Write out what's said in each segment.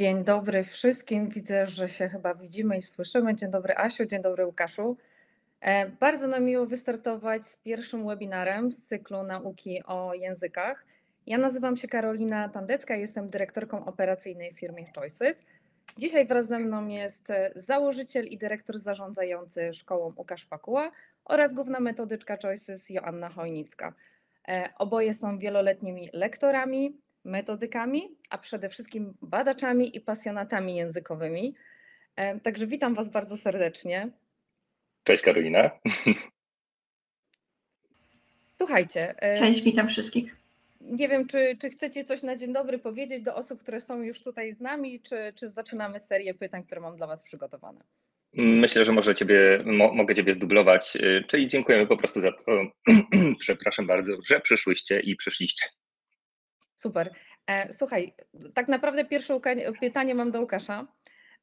Dzień dobry wszystkim. Widzę, że się chyba widzimy i słyszymy. Dzień dobry Asiu, dzień dobry Łukaszu. E, bardzo nam miło wystartować z pierwszym webinarem z cyklu nauki o językach. Ja nazywam się Karolina Tandecka, jestem dyrektorką operacyjnej w firmie Choices. Dzisiaj wraz ze mną jest e, założyciel i dyrektor zarządzający szkołą Łukasz Pakuła oraz główna metodyczka Choices Joanna Chojnicka. E, oboje są wieloletnimi lektorami, metodykami, a przede wszystkim badaczami i pasjonatami językowymi. E, także witam Was bardzo serdecznie. Cześć Karolina. Słuchajcie. E, Cześć, witam wszystkich. Nie wiem, czy, czy chcecie coś na dzień dobry powiedzieć do osób, które są już tutaj z nami, czy, czy zaczynamy serię pytań, które mam dla Was przygotowane. Myślę, że może ciebie, mo, mogę Ciebie zdublować, y, czyli dziękujemy po prostu za to, przepraszam bardzo, że przyszłyście i przyszliście. Super. E, słuchaj, tak naprawdę pierwsze pytanie mam do Łukasza,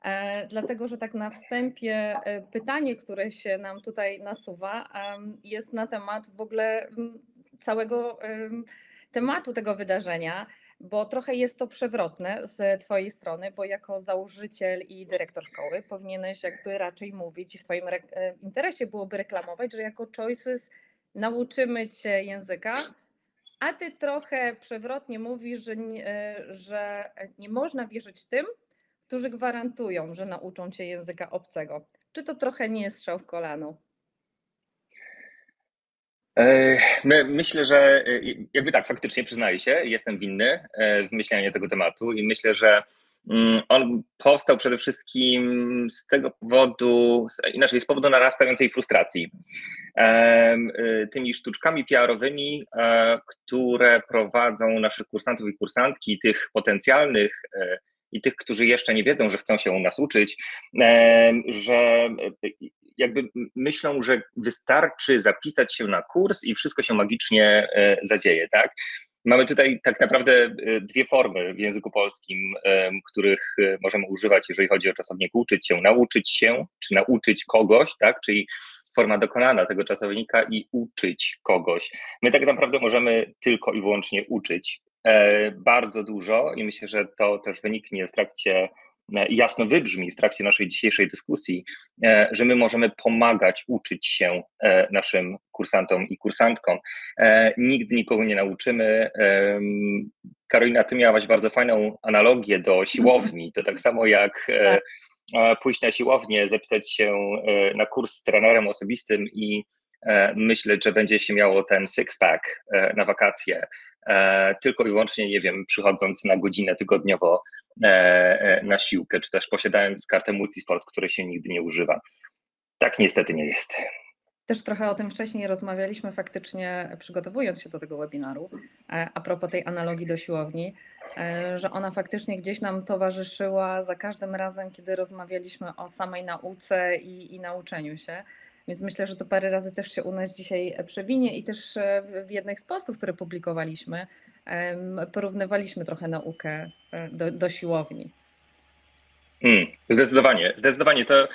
e, dlatego że tak na wstępie e, pytanie, które się nam tutaj nasuwa, jest na temat w ogóle całego tematu tego wydarzenia, bo trochę jest to przewrotne z Twojej strony, bo jako założyciel i dyrektor szkoły powinieneś jakby raczej mówić i w Twoim interesie byłoby reklamować, że jako Choices nauczymy Cię języka, a ty trochę przewrotnie mówisz, że nie, e, że nie można wierzyć tym, którzy gwarantują, że nauczą cię języka obcego. Czy to trochę nie jest strzał w kolano? E, myślę, że e, jakby tak, faktycznie przyznaję się, jestem winny w myśleniu tego tematu i myślę, że on powstał przede wszystkim z tego powodu, inaczej z powodu narastającej frustracji. Y, tymi sztuczkami PR-owymi, e, które prowadzą naszych kursantów i kursantki, tych potencjalnych e, i tych, którzy jeszcze nie wiedzą, że chcą się u nas uczyć, że jakby myślą, że wystarczy zapisać się na kurs i wszystko się magicznie e, zadzieje, tak? Mamy tutaj tak naprawdę dwie formy w języku polskim, których możemy używać, jeżeli chodzi o czasownik uczyć się, nauczyć się, czy nauczyć kogoś, tak? Czyli forma dokonana tego czasownika i uczyć kogoś. My tak naprawdę możemy tylko i wyłącznie uczyć e, bardzo dużo i myślę, że to też wyniknie w trakcie jasno wybrzmi w trakcie naszej dzisiejszej dyskusji, e, że my możemy pomagać uczyć się naszym kursantom i kursantkom. Nigdy nikogo nie nauczymy. Karolina, ty miałaś bardzo fajną analogię do siłowni. To tak samo jak tak pójść na siłownię, zapisać się e, na kurs z trenerem osobistym i e, myśleć, że będzie się miało ten six-pack e, na wakacje, tylko i wyłącznie, nie wiem, przychodząc na godzinę tygodniowo na siłkę, czy też posiadając kartę multisport, której się nigdy nie używa. Tak niestety nie jest. Też trochę o tym wcześniej rozmawialiśmy faktycznie przygotowując się do tego webinaru, a propos tej analogii do siłowni. E, że ona faktycznie gdzieś nam towarzyszyła za każdym razem, kiedy rozmawialiśmy o samej nauce i, i nauczeniu się. Więc myślę, że to parę razy też się u nas dzisiaj przewinie i też e, w jednych z postów, które publikowaliśmy, porównywaliśmy trochę naukę e, do, do siłowni. Hmm, zdecydowanie, zdecydowanie. To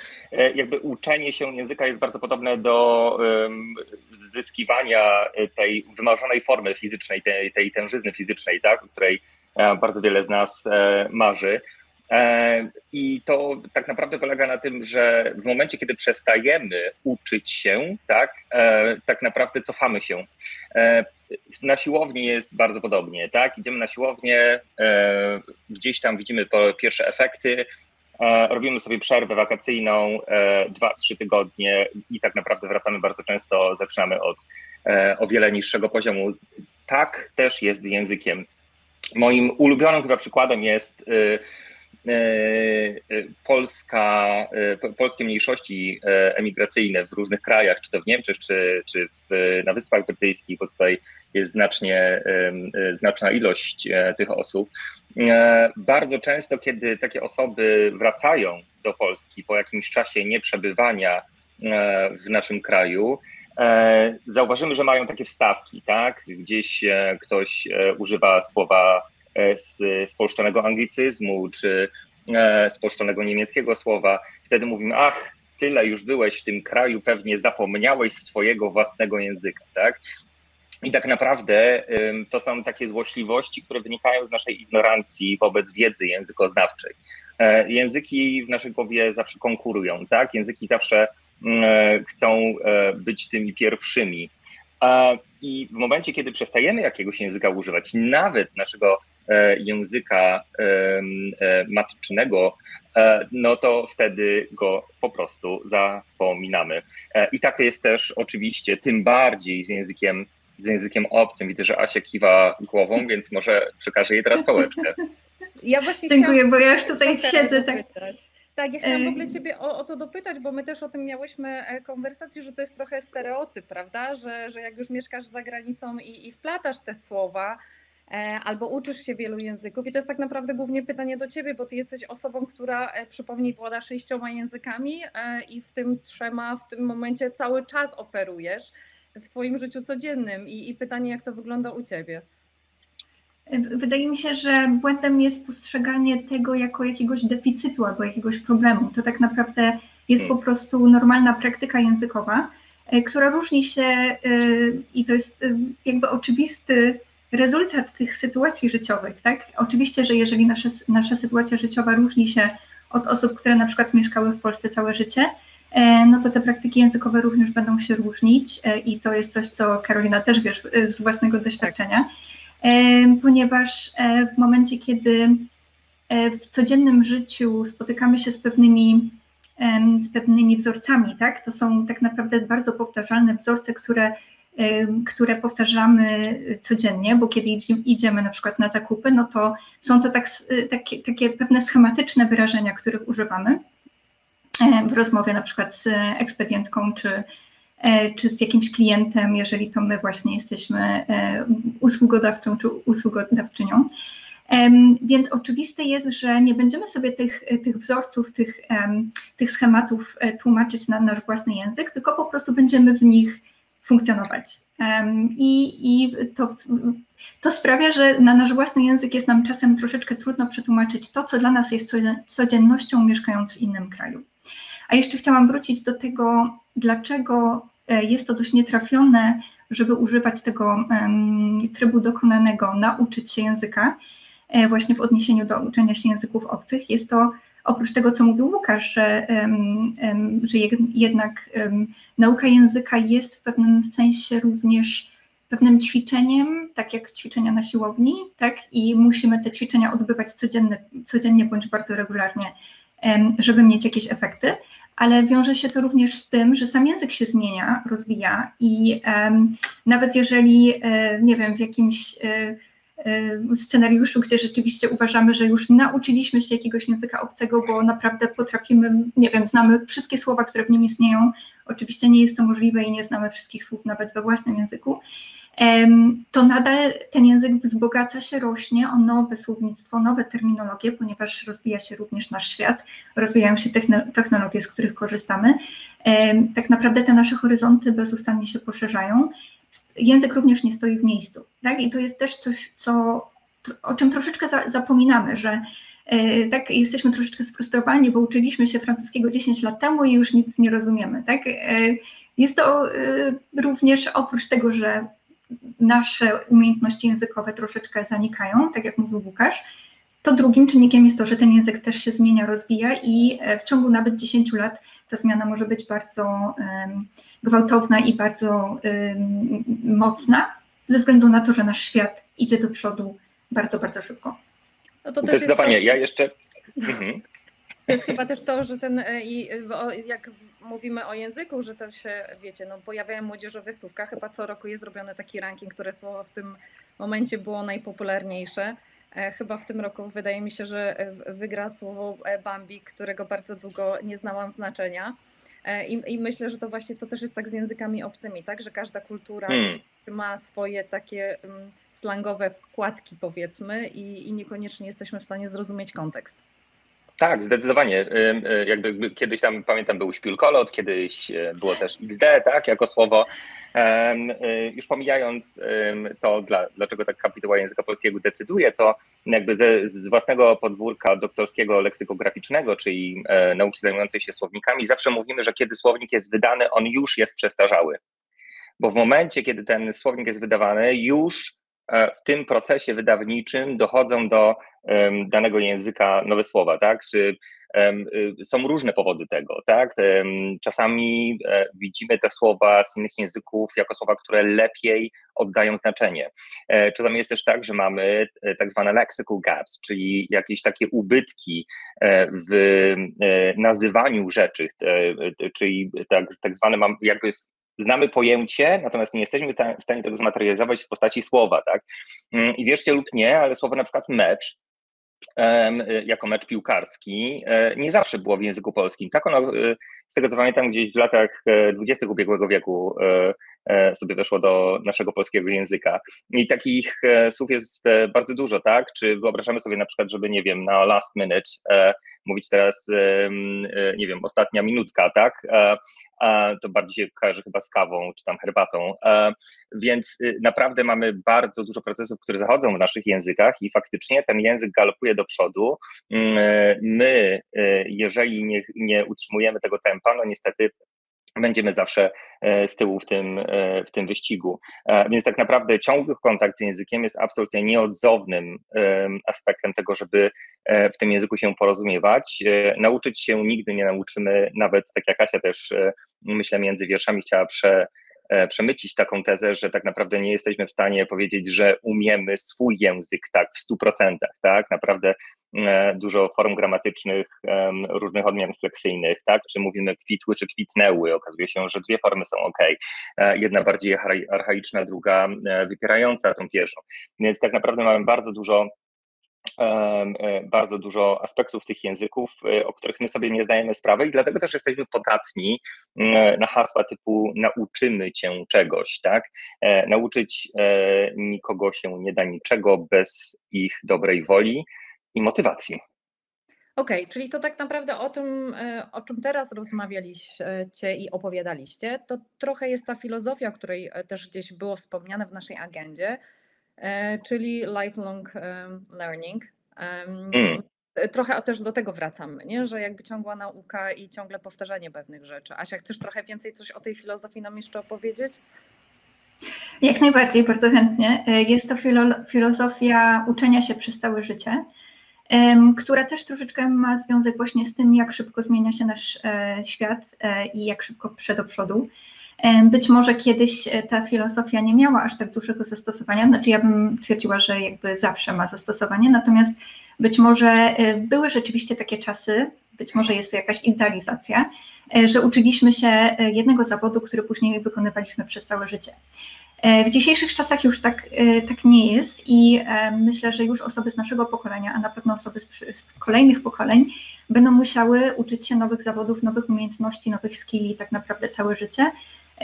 jakby uczenie się języka jest bardzo podobne do um, zyskiwania tej wymarzonej formy fizycznej, tej, tej tężyzny fizycznej, tak, o której E, bardzo wiele z nas e, marzy. E, I to tak naprawdę polega na tym, że w momencie, kiedy przestajemy uczyć się, tak, tak naprawdę cofamy się. Na siłowni jest bardzo podobnie, tak? Idziemy na siłownię, gdzieś tam widzimy pierwsze efekty, robimy sobie przerwę wakacyjną, dwa, trzy tygodnie i tak naprawdę wracamy bardzo często, zaczynamy od o wiele niższego poziomu. Tak też jest z językiem. Moim ulubionym chyba przykładem jest y, Polska, polskie mniejszości emigracyjne w różnych krajach, czy to w Niemczech, czy, czy w, na Wyspach Brytyjskich, bo tutaj jest znacznie, znaczna ilość tych osób. Bardzo często, kiedy takie osoby wracają do Polski po jakimś czasie nieprzebywania w naszym kraju, E, zauważymy, że mają takie wstawki, tak? Gdzieś e, ktoś e, używa słowa z spolszczonego anglicyzmu, czy spolszczonego niemieckiego słowa. Wtedy mówimy, ach, tyle już byłeś w tym kraju, pewnie zapomniałeś swojego własnego języka, tak? I tak naprawdę to są takie złośliwości, które wynikają z naszej ignorancji wobec wiedzy językoznawczej. E, języki w naszej głowie zawsze konkurują, tak? Języki zawsze mm, chcą e, być tymi pierwszymi. I w momencie, kiedy przestajemy jakiegoś języka używać, nawet naszego e, języka matczynego, no to wtedy go po prostu zapominamy. I tak jest też oczywiście tym bardziej z językiem z językiem obcym. Widzę, że Asia kiwa głową, więc może przekażę jej teraz pałeczkę. Ja właśnie Dziękuję, bo ja już tutaj siedzę. Tak. Tak, ja chciałam w ogóle Ciebie o, o, to dopytać, bo my też o tym miałyśmy e, konwersację, że to jest trochę stereotyp, prawda? Że, że jak już mieszkasz za granicą i, i wplatasz te słowa, e, albo uczysz się wielu języków. I to jest tak naprawdę głównie pytanie do Ciebie, bo Ty jesteś osobą, która, e, przypomnij, włada sześcioma językami i w tym trzema w tym momencie cały czas operujesz w swoim życiu codziennym i, i pytanie, jak to wygląda u Ciebie. Wydaje mi się, że błędem jest postrzeganie tego jako jakiegoś deficytu albo jakiegoś problemu. To tak naprawdę jest po prostu normalna praktyka językowa, e, która różni się e, i to jest e, jakby oczywisty rezultat tych sytuacji życiowych. Tak? Oczywiście, że jeżeli nasza, nasza sytuacja życiowa różni się od osób, które na przykład mieszkały w Polsce całe życie, no to te praktyki językowe również będą się różnić i to jest coś, co Karolina też wiesz z własnego doświadczenia, ponieważ w momencie, kiedy w codziennym życiu spotykamy się z pewnymi, z pewnymi wzorcami, tak? To są tak naprawdę bardzo powtarzalne wzorce, które, które powtarzamy codziennie, bo kiedy idziemy na przykład na zakupy, no to są to tak, takie, takie pewne schematyczne wyrażenia, których używamy. E, w rozmowie na przykład z ekspedientką czy, e, czy z jakimś klientem, jeżeli to my właśnie jesteśmy e, usługodawcą czy usługodawczynią. Więc oczywiste jest, że nie będziemy sobie tych, tych wzorców, tych, tych schematów tłumaczyć na nasz własny język, tylko po prostu będziemy w nich funkcjonować. I, i to, to sprawia, że na nasz własny język jest nam czasem troszeczkę trudno przetłumaczyć to, co dla nas jest codziennością mieszkając w innym kraju. A jeszcze chciałam wrócić do tego, dlaczego e, jest to dość nietrafione, żeby używać tego trybu dokonanego, nauczyć się języka, e, właśnie w odniesieniu do uczenia się języków obcych. Jest to oprócz tego, co mówił Łukasz, że, że jednak nauka języka jest w pewnym sensie również pewnym ćwiczeniem, tak jak ćwiczenia na siłowni, tak? I musimy te ćwiczenia odbywać codziennie, codziennie bądź bardzo regularnie, żeby mieć jakieś efekty, ale wiąże się to również z tym, że sam język się zmienia, rozwija i um, nawet jeżeli, e, nie wiem, w jakimś e, e, scenariuszu, gdzie rzeczywiście uważamy, że już nauczyliśmy się jakiegoś języka obcego, bo naprawdę potrafimy, nie wiem, znamy wszystkie słowa, które w nim istnieją. Oczywiście nie jest to możliwe i nie znamy wszystkich słów nawet we własnym języku, to nadal ten język wzbogaca się, rośnie o nowe słownictwo, nowe terminologie, ponieważ rozwija się również nasz świat, rozwijają się technologie, z których korzystamy. Tak naprawdę te nasze horyzonty bezustannie się poszerzają. Język również nie stoi w miejscu. Tak? I to jest też coś, co, o czym troszeczkę za, zapominamy, że e, tak, jesteśmy troszeczkę sfrustrowani, bo uczyliśmy się francuskiego 10 lat temu i już nic nie rozumiemy. Tak? E, jest to e, również oprócz tego, że nasze umiejętności językowe troszeczkę zanikają, tak jak mówił Łukasz, to drugim czynnikiem jest to, że ten język też się zmienia, rozwija i e, w ciągu nawet 10 lat ta zmiana może być bardzo um, gwałtowna i bardzo um, mocna, ze względu na to, że nasz świat idzie do przodu bardzo, bardzo szybko. No to Zdecydowanie, jest... ja jeszcze. Mhm. To jest chyba też to, że ten, e, jak mówimy o języku, że to się, wiecie, no pojawiają młodzieżowe słówka, chyba co roku jest zrobiony taki ranking, które słowo w tym momencie było najpopularniejsze. E, chyba w tym roku wydaje mi się, że e, wygra słowo Bambi, którego bardzo długo nie znałam znaczenia. I, I, myślę, że to właśnie to też jest tak z językami obcymi, tak? Że każda kultura hmm. ma swoje takie um, slangowe wkładki, powiedzmy, i, i niekoniecznie jesteśmy w stanie zrozumieć kontekst. Tak, zdecydowanie. E, jakby kiedyś tam pamiętam był śpiulkolot, kiedyś e, było też XD, tak, jako słowo. E, już pomijając to, dla, dlaczego tak kapituła języka polskiego decyduje, to jakby ze, z własnego podwórka doktorskiego leksykograficznego, czyli nauki zajmującej się słownikami, zawsze mówimy, że kiedy słownik jest wydany, on już jest przestarzały bo w momencie, kiedy ten słownik jest wydawany, już w tym procesie wydawniczym dochodzą do danego języka nowe słowa, tak? Czy y, są różne powody tego, tak? Czasami e, widzimy te słowa z innych języków jako słowa, które lepiej oddają znaczenie. E, czasami jest też tak, że mamy e, tak zwane lexical gaps, czyli jakieś takie ubytki w nazywaniu rzeczy, czyli tak, tak zwane jakby znamy pojęcie, natomiast nie jesteśmy w stanie tego zmaterializować w postaci słowa, tak? Mm, I wierzcie lub nie, ale słowo na przykład mecz jako mecz piłkarski, e, nie zawsze było w języku polskim. Tak ono, e, z tego co pamiętam, gdzieś w latach e, dwudziestych ubiegłego wieku sobie weszło do naszego polskiego języka. I takich słów jest bardzo dużo, tak? Czy wyobrażamy sobie na przykład, żeby, nie wiem, na last minute mówić teraz, nie wiem, ostatnia minutka, tak? To bardziej kojarzy chyba z kawą czy tam herbatą. Więc y, naprawdę mamy bardzo dużo procesów, które zachodzą w naszych językach i faktycznie ten język galopuje do przodu. Mm, e, my, e, jeżeli nie, nie utrzymujemy tego tempa, no niestety będziemy zawsze e, z tyłu w tym, w tym wyścigu. Więc tak naprawdę ciągły kontakt z językiem jest absolutnie nieodzownym aspektem tego, żeby w tym języku się porozumiewać. Nauczyć się nigdy nie nauczymy, nawet tak jak Asia też myślę między wierszami chciała prze, E, przemycić taką tezę, że tak naprawdę nie jesteśmy w stanie powiedzieć, że umiemy swój język tak w 100%, tak? Naprawdę e, dużo form gramatycznych, różnych odmian fleksyjnych, tak? Czy mówimy kwitły, czy kwitnęły. Okazuje się, że dwie formy są ok. E, jedna bardziej archaiczna, druga wypierająca tą pierwszą. Więc tak naprawdę mamy bardzo dużo E, bardzo dużo aspektów tych języków, e, o których my sobie nie zdajemy sprawy i dlatego też jesteśmy podatni na hasła typu nauczymy cię czegoś, tak? E, nauczyć nikogo się nie da niczego bez ich dobrej woli i motywacji. Okej, okay, czyli to tak naprawdę o tym, o czym teraz rozmawialiście i opowiadaliście, to trochę jest ta filozofia, o której też gdzieś było wspomniane w naszej agendzie, E, czyli lifelong learning. Mm. Trochę też do tego wracamy, nie? że jakby ciągła nauka i ciągle powtarzanie pewnych rzeczy. Asia, chcesz trochę więcej coś o tej filozofii nam jeszcze opowiedzieć? Jak najbardziej, bardzo chętnie. E, jest to filo filozofia uczenia się przez całe życie, która też troszeczkę ma związek właśnie z tym, jak szybko zmienia się nasz e, świat i jak szybko przed do przodu. Być może kiedyś e, ta filozofia nie miała aż tak dużego zastosowania, znaczy ja bym twierdziła, że jakby zawsze ma zastosowanie, natomiast być może e, były rzeczywiście takie czasy, być może jest to jakaś idealizacja, e, że uczyliśmy się jednego zawodu, który później wykonywaliśmy przez całe życie. W dzisiejszych czasach już tak, tak nie jest i myślę, że już osoby z naszego pokolenia, a na pewno osoby z, kolejnych pokoleń będą musiały uczyć się nowych zawodów, nowych umiejętności, nowych skilli tak naprawdę całe życie,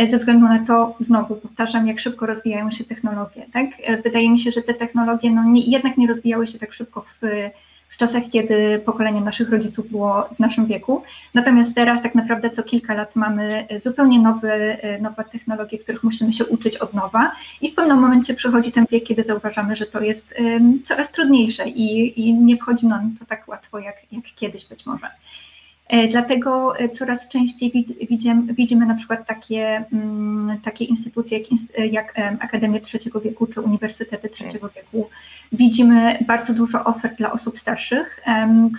ze względu na to, znowu powtarzam, jak szybko rozwijają się technologie. Tak? E, wydaje mi się, że te technologie no, nie, jednak nie rozwijały się tak szybko w, w czasach, kiedy pokolenie naszych rodziców było w naszym wieku. Natomiast teraz tak naprawdę co kilka lat mamy zupełnie nowe, e, nowe technologie, których musimy się uczyć od nowa i w pewnym momencie przychodzi ten wiek, kiedy zauważamy, że to jest um, coraz trudniejsze i, i nie wchodzi nam to tak łatwo jak, jak kiedyś być może. E, dlatego e, coraz częściej widzimy, widzimy na przykład takie, mm, takie instytucje jak, jak Akademia Trzeciego Wieku czy Uniwersytety Trzeciego Wieku. Widzimy bardzo dużo ofert dla osób starszych,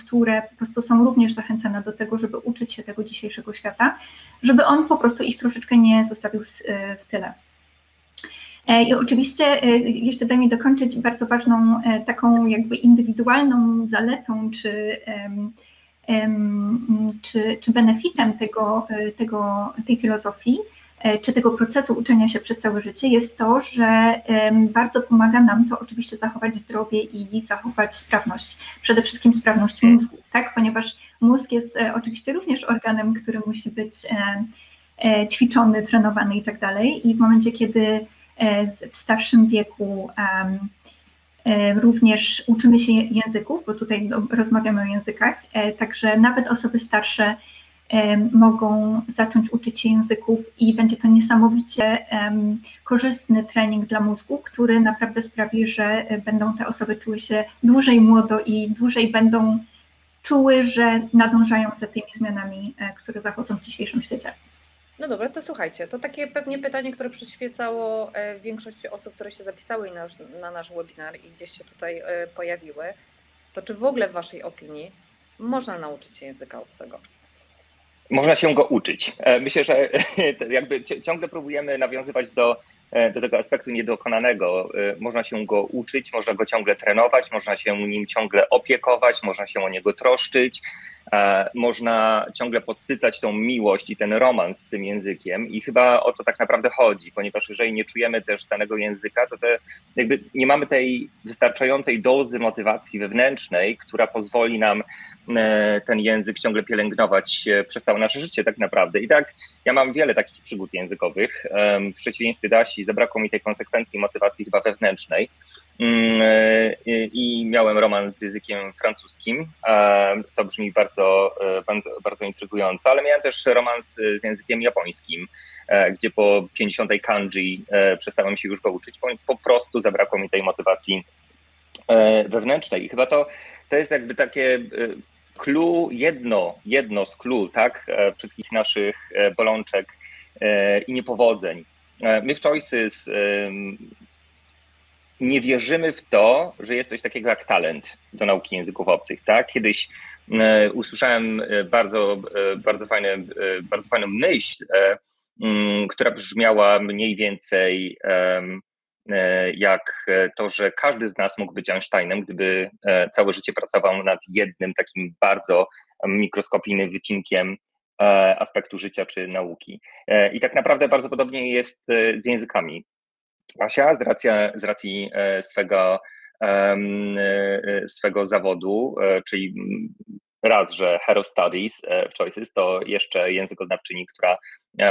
które po prostu są również zachęcane do tego, żeby uczyć się tego dzisiejszego świata, żeby on po prostu ich troszeczkę nie zostawił e, w tyle. I oczywiście jeszcze daj mi dokończyć bardzo ważną taką jakby indywidualną zaletą czy czy, czy benefitem tego, e, tego, tej filozofii, e, czy tego procesu uczenia się przez całe życie jest to, że bardzo pomaga nam to oczywiście zachować zdrowie i zachować sprawność, przede wszystkim sprawność mózgu, tak? ponieważ mózg jest e, oczywiście również organem, który musi być ćwiczony, trenowany i tak dalej. I w momencie, kiedy w starszym wieku również uczymy się języków, bo tutaj rozmawiamy o językach, e, także nawet osoby starsze e, mogą zacząć uczyć się języków i będzie to niesamowicie korzystny trening dla mózgu, który naprawdę sprawi, że będą te osoby czuły się dłużej młodo i dłużej będą czuły, że nadążają za tymi zmianami, które zachodzą w dzisiejszym świecie. No dobra, to słuchajcie, to takie pewnie pytanie, które przyświecało e, większości osób, które się zapisały na nasz, na nasz webinar i gdzieś się tutaj e, pojawiły, to czy w ogóle w Waszej opinii można nauczyć się języka obcego? Można się go uczyć. E, myślę, że jakby ciągle próbujemy nawiązywać do do tego aspektu niedokonanego. Można się go uczyć, można go ciągle trenować, można się nim ciągle opiekować, można się o niego troszczyć, można ciągle podsycać tą miłość i ten romans z tym językiem i chyba o to tak naprawdę chodzi, ponieważ jeżeli nie czujemy też danego języka, to te, jakby nie mamy tej wystarczającej dozy motywacji wewnętrznej, która pozwoli nam ten język ciągle pielęgnować przez całe nasze życie tak naprawdę. I tak ja mam wiele takich przygód językowych. W przeciwieństwie do Asi zabrakło mi tej konsekwencji motywacji chyba wewnętrznej mm, e, i miałem romans z językiem francuskim. To brzmi bardzo, e, bardzo, bardzo intrygująco, ale miałem też romans z językiem japońskim, e, gdzie po 50 kanji przestałem się już go uczyć, po, po prostu zabrakło mi tej motywacji wewnętrznej. I chyba to, to jest jakby takie clue, jedno, jedno z clue, tak, wszystkich naszych bolączek i niepowodzeń. E, my w Choices nie wierzymy w to, że jest coś takiego jak talent do nauki języków obcych. Tak? Kiedyś e, usłyszałem e, bardzo, bardzo, fajne, bardzo fajną myśl, mm, która brzmiała mniej więcej jak to, że każdy z nas mógł być Einsteinem, gdyby całe życie pracował nad jednym takim bardzo mikroskopijnym wycinkiem E, aspektu życia czy nauki. E, I tak naprawdę bardzo podobnie jest e, z językami. Asia z racji, z racji swego, swego zawodu, czyli raz, że Head of Studies w Choices to jeszcze językoznawczyni, która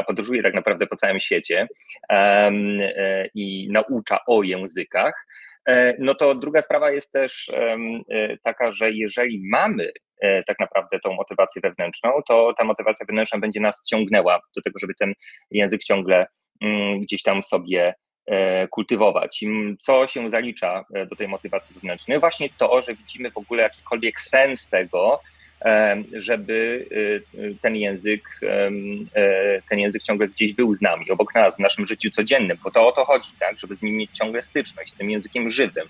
podróżuje tak naprawdę po całym świecie i naucza o językach. No to druga sprawa jest też taka, że jeżeli mamy E, tak naprawdę tą motywację wewnętrzną, to ta motywacja wewnętrzna będzie nas ciągnęła do tego, żeby ten język ciągle mm, gdzieś tam sobie e, kultywować. Co się zalicza e, do tej motywacji wewnętrznej? Właśnie to, że widzimy w ogóle jakikolwiek sens tego, żeby ten język, ten język ciągle gdzieś był z nami, obok nas, w naszym życiu codziennym, bo to o to chodzi, tak, żeby z nim mieć ciągle styczność, z tym językiem żywym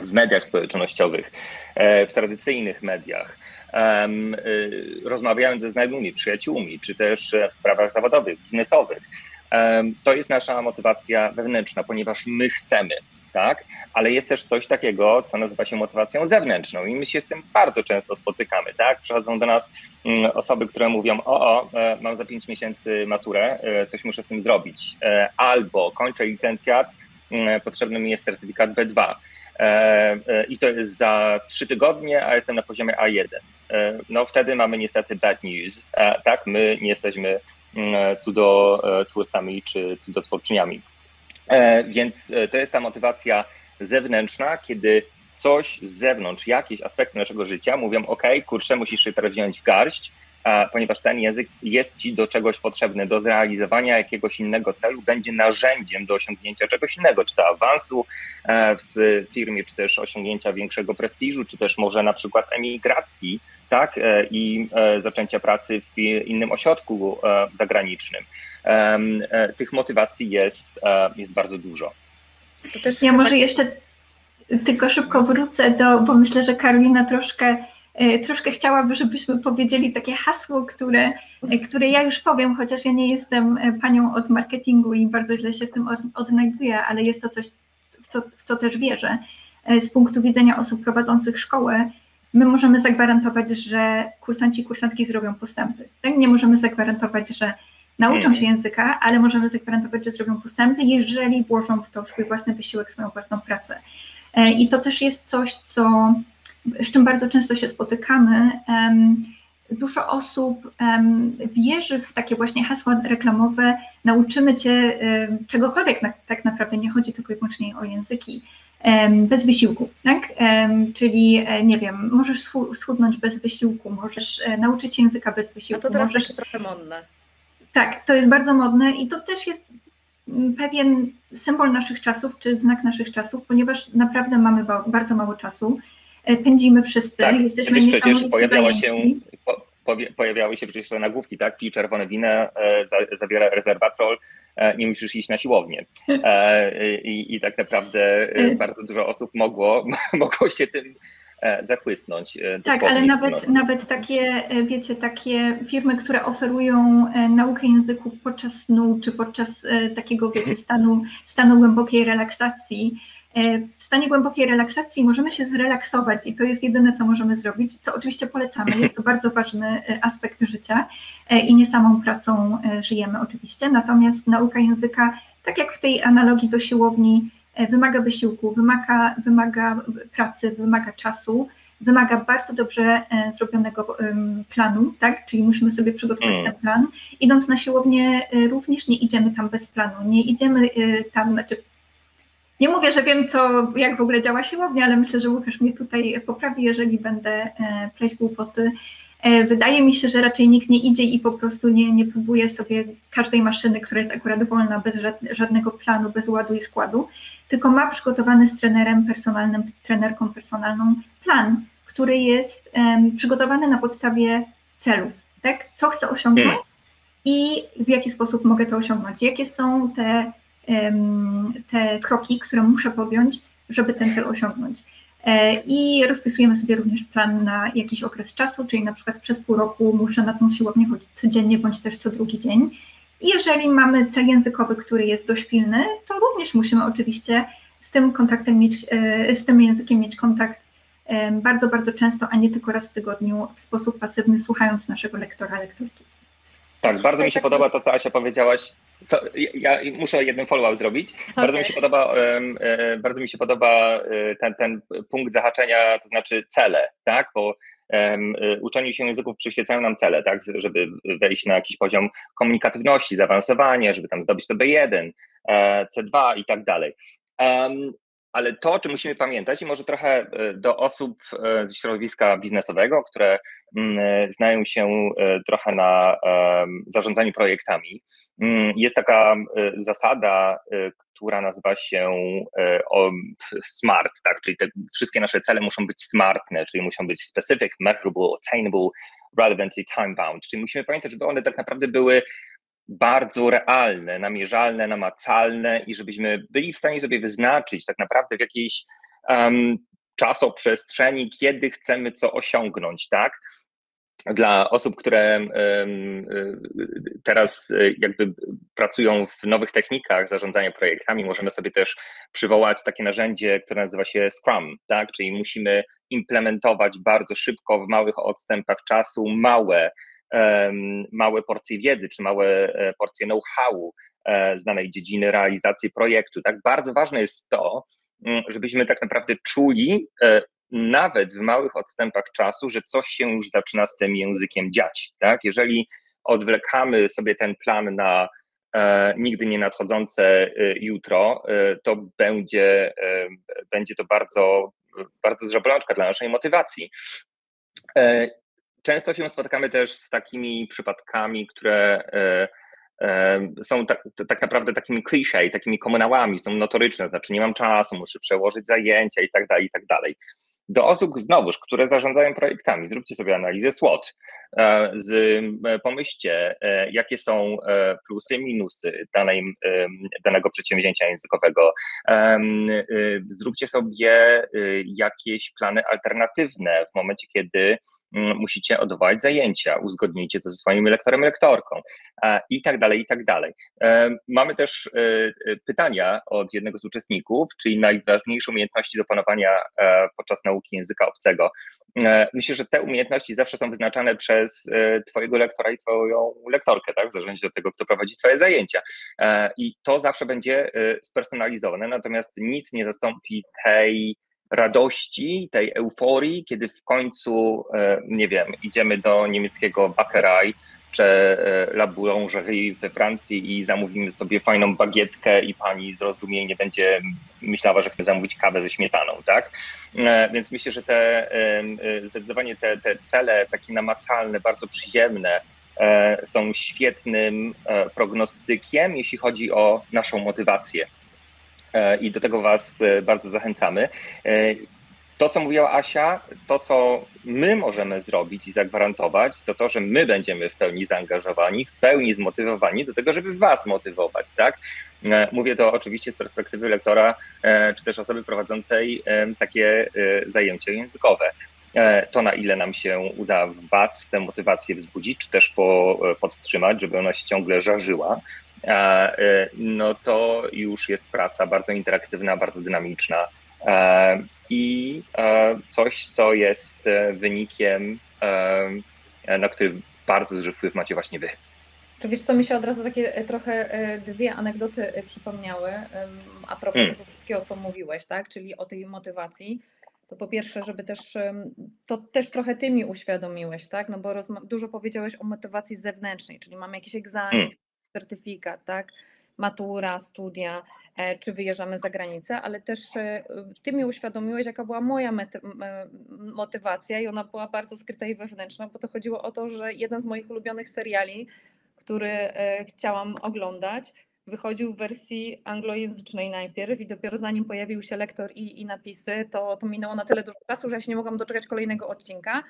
w mediach społecznościowych, e, w tradycyjnych mediach, e, rozmawiając ze znajomymi, przyjaciółmi, czy też w sprawach zawodowych, biznesowych. To jest nasza motywacja wewnętrzna, ponieważ my chcemy, tak? Ale jest też coś takiego, co nazywa się motywacją zewnętrzną i my się z tym bardzo często spotykamy, tak? Przychodzą do nas mm, osoby, które mówią, o, o, e, mam za pięć miesięcy maturę, coś muszę z tym zrobić, albo kończę licencjat, mm, potrzebny mi jest certyfikat B2 E, e, i to jest za trzy tygodnie, a jestem na poziomie A1. E, no wtedy mamy niestety bad news. Tak, my nie jesteśmy cudotwórcami czy cudotwórczyniami. Więc to jest ta motywacja zewnętrzna, kiedy coś z zewnątrz, jakieś aspekty naszego życia mówią, ok, kurczę, musisz się teraz wziąć w garść, ponieważ ten język jest ci do czegoś potrzebny, do zrealizowania jakiegoś innego celu, będzie narzędziem do osiągnięcia czegoś innego, czy to awansu e, w firmie, czy też osiągnięcia większego prestiżu, czy też może na przykład emigracji, tak, e, i e, zaczęcia pracy w innym ośrodku zagranicznym. Tych motywacji jest, jest bardzo dużo. ja może jeszcze tylko szybko wrócę do, bo myślę, że Karolina troszkę troszkę chciałabym, żebyśmy powiedzieli takie hasło, które, e, które ja już powiem, chociaż ja nie jestem e, panią od marketingu i bardzo źle się w tym odnajduję, ale jest to coś, w co, w co też wierzę. Z punktu widzenia osób prowadzących szkołę, my możemy zagwarantować, że kursanci i kursantki zrobią postępy. Tak? Nie możemy zagwarantować, że nauczą się języka, ale możemy zagwarantować, że zrobią postępy, jeżeli włożą w to swój własny wysiłek, swoją własną pracę. I to też jest coś, co z czym bardzo często się spotykamy, dużo osób wierzy w takie właśnie hasła reklamowe, nauczymy cię czegokolwiek, tak naprawdę nie chodzi tylko i wyłącznie o języki, bez wysiłku, tak? Czyli e, nie wiem, możesz schudnąć bez wysiłku, możesz e, nauczyć się języka bez wysiłku. A to teraz możesz... trochę modne. Tak, to jest bardzo modne i to też jest pewien symbol naszych czasów, czy znak naszych czasów, ponieważ naprawdę mamy bardzo mało czasu. E, pędzimy wszyscy, tak, jesteśmy przecież pojawiała się, pojawiały się przecież te nagłówki, tak? Pij czerwone wino, zawiera rezerwatrol, nie musisz iść na siłownię. I, i tak naprawdę bardzo dużo osób mogło, mogło się tym E, zachłysnąć. E, tak, ale nawet, no. nawet takie, e, wiecie, takie firmy, które oferują naukę języków podczas snu, czy podczas takiego, wiecie, stanu, stanu głębokiej relaksacji, w stanie głębokiej relaksacji możemy się zrelaksować i to jest jedyne, co możemy zrobić, co oczywiście polecamy. Jest to bardzo ważny aspekt życia i nie samą pracą żyjemy oczywiście. Natomiast nauka języka, tak jak w tej analogii do siłowni, E, wymaga wysiłku, wymaga, wymaga pracy, wymaga czasu, wymaga bardzo dobrze e, zrobionego planu, tak? Czyli musimy sobie przygotować mm. ten plan. Idąc na siłownię, e, również nie idziemy tam bez planu, nie idziemy tam, znaczy nie mówię, że wiem, co, jak w ogóle działa siłownia, ale myślę, że Łukasz mnie tutaj poprawi, jeżeli będę pleść głupoty. E, wydaje mi się, że raczej nikt nie idzie i po prostu nie, nie próbuje sobie każdej maszyny, która jest akurat wolna, bez żadnego planu, bez ładu i składu, tylko ma przygotowany z trenerem personalnym, trenerką personalną plan, który jest um, przygotowany na podstawie celów, tak? Co chcę osiągnąć hmm. i w jaki sposób mogę to osiągnąć, jakie są te, te kroki, które muszę podjąć, żeby ten cel osiągnąć. E, I rozpisujemy sobie również plan na jakiś okres czasu, czyli na przykład przez pół roku muszę na tą siłownię chodzić codziennie bądź też co drugi dzień. I jeżeli mamy cel językowy, który jest dość pilny, to również musimy oczywiście z tym kontaktem mieć, e, z tym językiem mieć kontakt bardzo, bardzo często, a nie tylko raz w tygodniu w sposób pasywny, słuchając naszego lektora, lektorki. Tak, bardzo mi się podoba to, co Asia powiedziałaś co, ja muszę jeden follow-up zrobić. Okay. Bardzo mi się podoba, e, bardzo mi się podoba e, ten, ten punkt zahaczenia, to znaczy cele, tak? Bo um, uczeniu się języków przyświecają nam cele, tak? Żeby wejść na jakiś poziom komunikatywności, zaawansowania, żeby tam zdobyć to B1, C2 i tak dalej. Um, ale to, o czym musimy pamiętać, i może trochę do osób ze środowiska biznesowego, które Mm, e, znają się e, trochę na zarządzaniu projektami. Mm, jest taka e, zasada, która nazywa się SMART, tak? czyli te wszystkie nasze cele muszą być smartne, czyli muszą być specific, measurable, attainable, relevant i time-bound, czyli musimy pamiętać, żeby one tak naprawdę były bardzo realne, namierzalne, namacalne i żebyśmy byli w stanie sobie wyznaczyć tak naprawdę w jakiejś um, czasoprzestrzeni, kiedy chcemy co osiągnąć, tak? Dla osób, które teraz e, jakby pracują w nowych technikach zarządzania projektami, możemy sobie też przywołać takie narzędzie, które nazywa się Scrum, tak? czyli musimy implementować bardzo szybko w małych odstępach czasu małe, małe porcje wiedzy czy małe e, porcje know-howu e, z danej dziedziny realizacji projektu. Tak? Bardzo ważne jest to, Mm, żebyśmy tak naprawdę czuli, e, nawet w małych odstępach czasu, że coś się już zaczyna z tym językiem dziać. Tak? Jeżeli odwlekamy sobie ten plan na e, nigdy nie nadchodzące e, jutro, e, to będzie, będzie to bardzo, bardzo duża bolączka dla naszej motywacji. E, często się spotykamy też z takimi przypadkami, które są tak, tak naprawdę takimi klisze, takimi komunałami, są notoryczne, znaczy nie mam czasu, muszę przełożyć zajęcia i tak dalej, i tak dalej. Do osób znowuż, które zarządzają projektami, zróbcie sobie analizę SWOT, e, z, e, pomyślcie, e, jakie są plusy, minusy danej, danego przedsięwzięcia językowego. Zróbcie sobie jakieś plany alternatywne w momencie, kiedy musicie odwołać zajęcia, uzgodnijcie to ze swoim lektorem, lektorką i tak dalej, i tak dalej. E, mamy też e, e, pytania od jednego z uczestników, czyli najważniejsze umiejętności do panowania podczas nauki języka obcego. Myślę, że te umiejętności zawsze są wyznaczane przez twojego lektora i twoją lektorkę, tak, w zależności od tego, kto prowadzi twoje zajęcia. I to zawsze będzie spersonalizowane, natomiast nic nie zastąpi tej radości, tej euforii, kiedy w końcu, e, nie wiem, idziemy do niemieckiego e, La Boulangerie we Francji i zamówimy sobie fajną bagietkę i pani zrozumie nie będzie myślała, że chce zamówić kawę ze śmietaną, tak? E, więc myślę, że te zdecydowanie te, te cele takie namacalne, bardzo przyjemne są świetnym prognostykiem, jeśli chodzi o naszą motywację. E, i do tego Was e, bardzo zachęcamy. E, to, co mówiła Asia, to, co my możemy zrobić i zagwarantować, to to, że my będziemy w pełni zaangażowani, w pełni zmotywowani do tego, żeby was motywować, tak? E, mówię to oczywiście z perspektywy lektora, e, czy też osoby prowadzącej takie zajęcia językowe. To, na ile nam się uda w was tę motywację wzbudzić, czy też po, podtrzymać, żeby ona się ciągle żarzyła, no to już jest praca bardzo interaktywna, bardzo dynamiczna i e, coś, co jest e, wynikiem, e, na który bardzo duży wpływ macie właśnie wy. Czy wiesz, to mi się od razu takie trochę dwie anegdoty przypomniały a propos hmm. tego wszystkiego, co mówiłeś, tak? Czyli o tej motywacji. To po pierwsze, żeby też, to też trochę ty mi uświadomiłeś, tak? No bo dużo powiedziałeś o motywacji zewnętrznej, czyli mamy jakiś egzamin, hmm. certyfikat, tak? Matura, studia, e, czy wyjeżdżamy za granicę, ale też e, ty mi uświadomiłeś, jaka była moja motywacja i ona była bardzo skryta i wewnętrzna, bo to chodziło o to, że jeden z moich ulubionych seriali, który e, chciałam oglądać, wychodził w wersji anglojęzycznej najpierw i dopiero zanim pojawił się lektor i, i napisy, to, to minęło na tyle dużo czasu, że ja się nie mogłam doczekać kolejnego odcinka.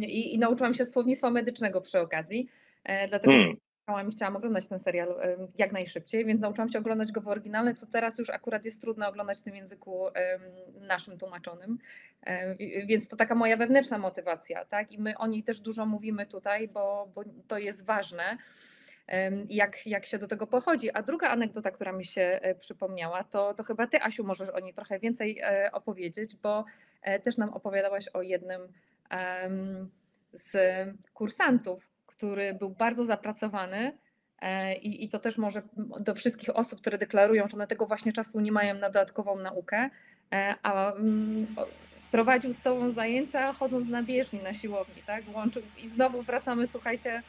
i, i, nauczyłam się słownictwa medycznego przy okazji. Dlatego hmm i chciałam oglądać ten serial jak najszybciej, więc nauczyłam się oglądać go w oryginale, co teraz już akurat jest trudno oglądać w tym języku naszym tłumaczonym. Więc to taka moja wewnętrzna motywacja, tak? I my o niej też dużo mówimy tutaj, bo, bo to jest ważne. Jak, jak się do tego pochodzi. A druga anegdota, która mi się e, przypomniała, to, to chyba ty, Asiu, możesz o niej trochę więcej e, opowiedzieć, bo e, też nam opowiadałaś o jednym z kursantów, który był bardzo zapracowany e, i, i to też może do wszystkich osób, które deklarują, że one tego właśnie czasu nie mają na dodatkową naukę, e, a mm, prowadził z tobą zajęcia chodząc na bieżni, na siłowni, tak? Łączył i znowu wracamy, słuchajcie,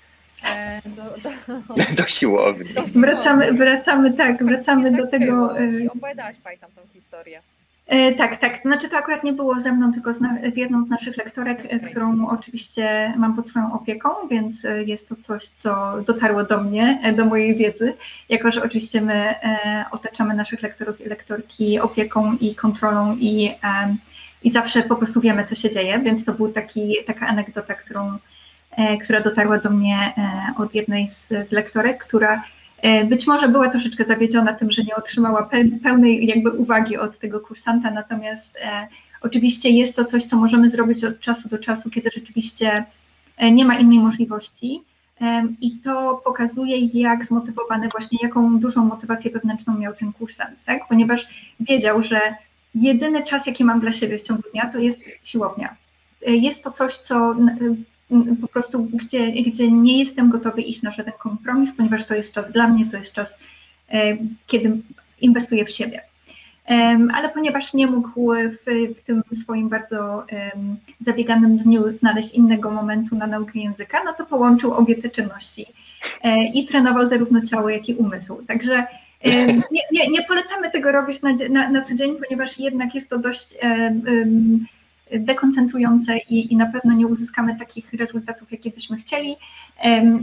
e, do, do, do siłowni. Do siłowni. Wracamy, wracamy, tak, wracamy do tego. I opowiadałaś Pani tą historię. E, tak, tak. Znaczy to akurat nie było ze mną, tylko z, z, jedną z naszych lektorek, e, którą oczywiście mam pod swoją opieką, więc e, jest to coś, co dotarło do mnie, do mojej wiedzy, jako że oczywiście my otaczamy naszych lektorów i lektorki opieką i kontrolą i, i zawsze po prostu wiemy, co się dzieje, więc to był taki, taka anegdota, którą, która dotarła do mnie od jednej z, z lektorek, która być może była troszeczkę zawiedziona tym, że nie otrzymała pełnej jakby uwagi od tego kursanta, natomiast e, oczywiście jest to coś, co możemy zrobić od czasu do czasu, kiedy rzeczywiście e, nie ma innej możliwości. I to pokazuje, jak zmotywowany, właśnie jaką dużą motywację wewnętrzną miał ten kursant, tak? ponieważ wiedział, że jedyny czas, jaki mam dla siebie w ciągu dnia, to jest siłownia. Jest to coś, co po prostu, gdzie, gdzie nie jestem gotowy iść na żaden kompromis, ponieważ to jest czas dla mnie, to jest czas, e, kiedy inwestuję w siebie. Ale ponieważ nie mógł w, w tym swoim bardzo zabieganym dniu znaleźć innego momentu na naukę języka, no to połączył obie te czynności e, i trenował zarówno ciało, jak i umysł. Także nie, nie, nie polecamy tego robić na, na, na co dzień, ponieważ jednak jest to dość dekoncentrujące i, i na pewno nie uzyskamy takich rezultatów, jakie byśmy chcieli,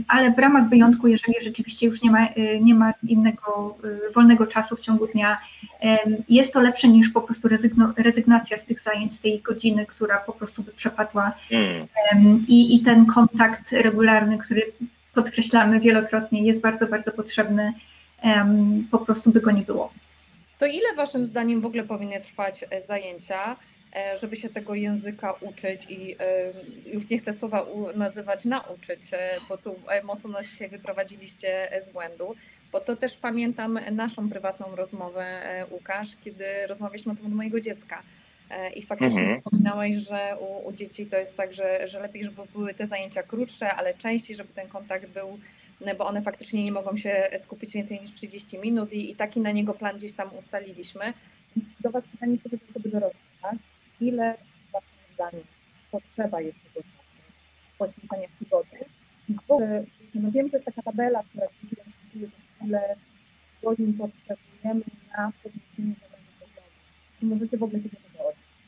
ale w ramach wyjątku, jeżeli rzeczywiście już nie ma, y, nie ma innego y, wolnego czasu w ciągu dnia, jest to lepsze niż po prostu rezygno, rezygnacja z tych zajęć, z tej godziny, która po prostu by przepadła mm. i, i ten kontakt regularny, który podkreślamy wielokrotnie, jest bardzo, bardzo potrzebny, po prostu by go nie było. To ile Waszym zdaniem w ogóle powinny trwać e, zajęcia? E, żeby się tego języka uczyć i e, już nie chcę słowa nazywać nauczyć, e, bo tu mocno nas dzisiaj wyprowadziliście z błędu, bo to też pamiętam naszą prywatną rozmowę, Łukasz, kiedy rozmawialiśmy o tym od mojego dziecka. I faktycznie mhm. wspominałeś, że u, u, dzieci to jest tak, że, że lepiej, żeby były te zajęcia krótsze, ale częściej, żeby ten kontakt był, bo one faktycznie nie mogą się skupić więcej niż 30 minut i, i taki na niego plan gdzieś tam ustaliliśmy. Więc do Was pytanie sobie do osoby dorosłe, tak? Ile Waszym zdaniem potrzeba jest tego czasu poświęcenia w tygodniu. Bo no wiem, że jest taka tabela, która dzisiaj stosuje też ile godzin potrzebujemy na podniesienie danego poziomu. Czy możecie w ogóle się do tego odnieść?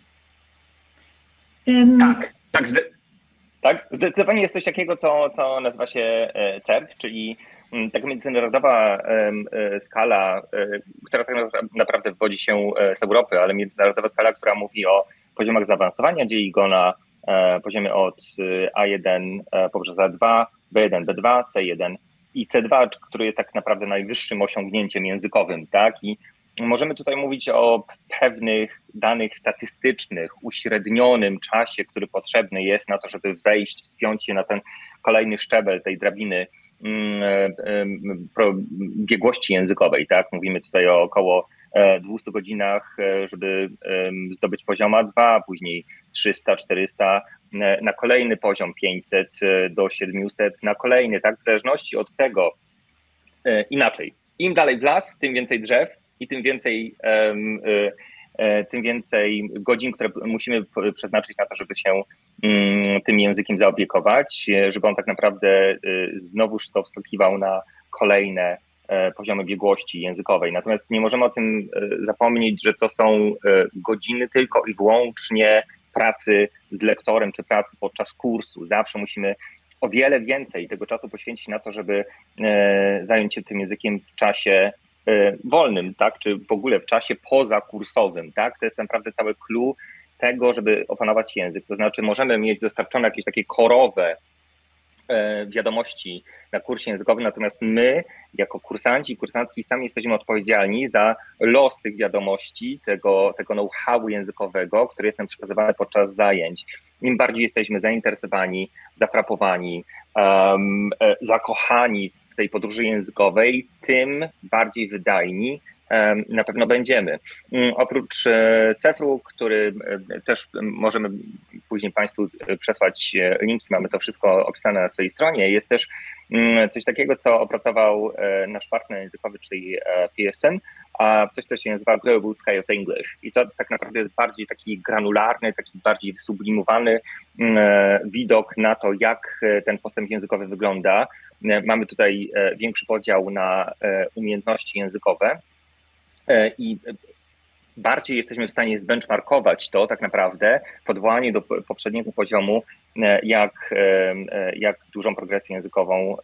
Um, tak, tak, zde tak. Zdecydowanie jest coś takiego, co, co nazywa się e, CERF, czyli taka międzynarodowa skala, która tak naprawdę wywodzi się z Europy, ale międzynarodowa skala, która mówi o poziomach zaawansowania, dzieli go na poziomie od A1 poprzez A2, B1, B2, C1 i C2, który jest tak naprawdę najwyższym osiągnięciem językowym, tak? I możemy tutaj mówić o pewnych danych statystycznych, uśrednionym czasie, który potrzebny jest na to, żeby wejść, wspiąć się na ten kolejny szczebel tej drabiny mm, biegłości językowej, tak? Mówimy tutaj o około 200 e, godzinach, e, żeby zdobyć poziom A2, później 300, 400, e, na kolejny poziom 500 do 700, na kolejny, tak? W zależności od tego, inaczej. Im dalej w las, tym więcej drzew i tym więcej, tym więcej godzin, które musimy przeznaczyć na to, żeby się mm, tym językiem zaopiekować, żeby on tak naprawdę znowuż to wskakiwał na kolejne E, poziomy biegłości językowej. Natomiast nie możemy o tym e, zapomnieć, że to są e, godziny tylko i wyłącznie pracy z lektorem czy pracy podczas kursu. Zawsze musimy o wiele więcej tego czasu poświęcić na to, żeby zająć się tym językiem w czasie wolnym, tak, czy w ogóle w czasie pozakursowym, tak. To jest naprawdę cały clue tego, żeby opanować język. To znaczy możemy mieć dostarczone jakieś takie korowe E, wiadomości na kursie językowym, natomiast my, jako kursanci i kursantki, sami jesteśmy odpowiedzialni za los tych wiadomości, tego, tego know-howu językowego, który jest nam przekazywany podczas zajęć. Im bardziej jesteśmy zainteresowani, zafrapowani, um, zakochani w tej podróży językowej, tym bardziej wydajni na pewno będziemy. Mm, oprócz e, Cefru, który e, też możemy później Państwu e, przesłać linki, mamy to wszystko opisane na swojej stronie, jest też mm, coś takiego, co opracował nasz partner językowy, czyli PSN, a coś, co się nazywa Global Sky of English. I to tak naprawdę jest bardziej taki granularny, taki bardziej wysublimowany mm, widok na to, jak ten postęp językowy wygląda. Mamy tutaj większy podział na umiejętności językowe, i bardziej jesteśmy w stanie zbenchmarkować to tak naprawdę w odwołaniu do poprzedniego poziomu, e, jak, e, jak dużą progresję językową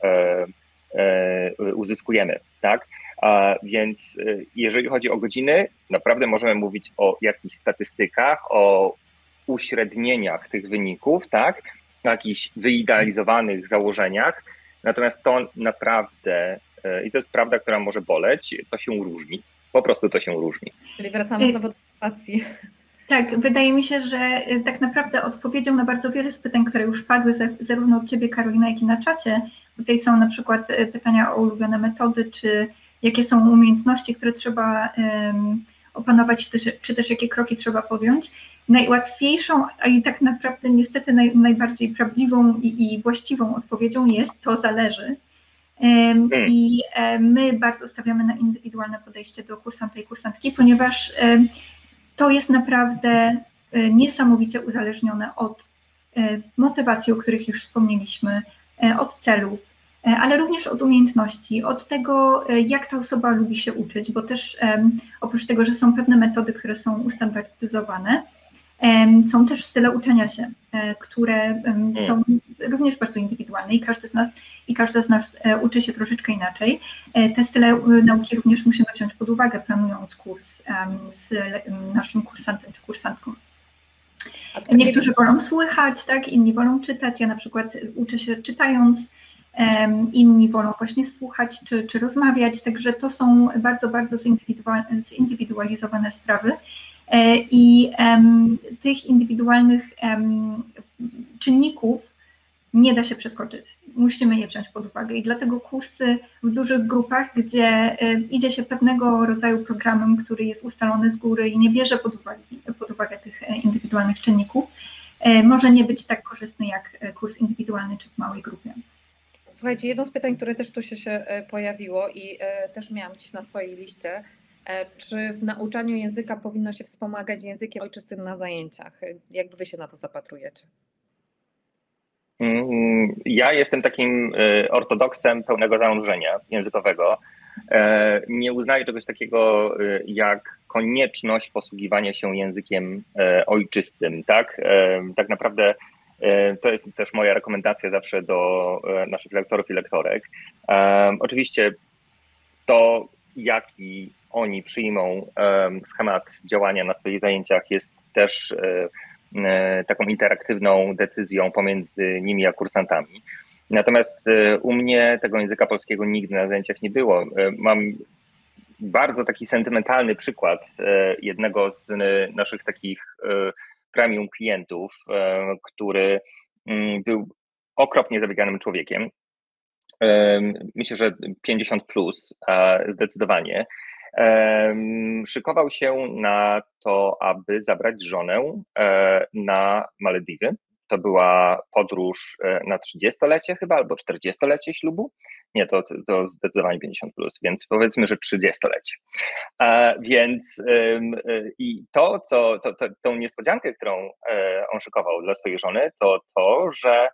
uzyskujemy. Tak? A więc jeżeli chodzi o godziny, naprawdę możemy mówić o jakichś statystykach, o uśrednieniach tych wyników, tak? o jakichś wyidealizowanych założeniach, natomiast to naprawdę, i to jest prawda, która może boleć, to się różni. Po prostu to się różni. Czyli wracamy znowu do edukacji. Tak, wydaje mi się, że y, tak naprawdę odpowiedzią na bardzo wiele z pytań, które już padły zarówno od Ciebie, Karolina, jak i na czacie. Tutaj są na przykład y, pytania o ulubione metody, czy jakie są umiejętności, które trzeba um, opanować, czy, czy też jakie kroki trzeba podjąć. Najłatwiejszą, a i tak naprawdę niestety naj, najbardziej prawdziwą i, i właściwą odpowiedzią jest to zależy. Hmm. I my bardzo stawiamy na indywidualne podejście do kursanta i kursantki, ponieważ to jest naprawdę e, niesamowicie uzależnione od e, motywacji, o których już wspomnieliśmy, e, od celów, ale również od umiejętności, od tego, jak ta osoba lubi się uczyć, bo też oprócz tego, że są pewne metody, które są ustandaryzowane, są też style uczenia się, e, które hmm. są również bardzo indywidualne i każdy z nas i każda z nas e, uczy się troszeczkę inaczej. E, te style nauki również musimy wziąć pod uwagę, planując kurs z naszym kursantem czy kursantką. Niektórzy wolą słuchać, tak, inni wolą czytać. Ja na przykład uczę się czytając, inni wolą właśnie słuchać czy, czy rozmawiać, także to są bardzo, bardzo zindywidualizowane sprawy. E, I tych indywidualnych czynników nie da się przeskoczyć. Musimy je wziąć pod uwagę. I dlatego kursy w dużych grupach, gdzie e, idzie się pewnego rodzaju programem, który jest ustalony z góry i nie bierze pod uwagę, pod uwagę tych e, indywidualnych czynników, może nie być tak korzystny jak kurs indywidualny czy w małej grupie. Słuchajcie, jedno z pytań, które też tu się pojawiło i też miałam gdzieś na swojej liście, czy w nauczaniu języka powinno się wspomagać językiem ojczystym na zajęciach? Jak wy się na to zapatrujecie? Mm, ja jestem takim e, ortodoksem pełnego zanurzenia językowego. E, nie uznaję czegoś takiego jak konieczność posługiwania się językiem ojczystym. Tak, tak naprawdę To jest też moja rekomendacja zawsze do naszych lektorów i lektorek. Oczywiście to, jaki oni przyjmą schemat działania na swoich zajęciach, jest też taką interaktywną decyzją pomiędzy nimi a kursantami. Natomiast u mnie tego języka polskiego nigdy na zajęciach nie było. Mam bardzo taki sentymentalny przykład e, jednego z e, naszych takich e, premium klientów, który mm, był okropnie zabieganym człowiekiem. Myślę, że 50 plus zdecydowanie. Szykował się na to, aby zabrać żonę na Malediwy to była podróż e, na 30-lecie chyba, albo 40-lecie ślubu. Nie, to, to zdecydowanie 50 plus, więc powiedzmy, że 30-lecie. A więc e, i to, co, to, to, tą niespodziankę, którą e, on szykował dla swojej żony, to to, że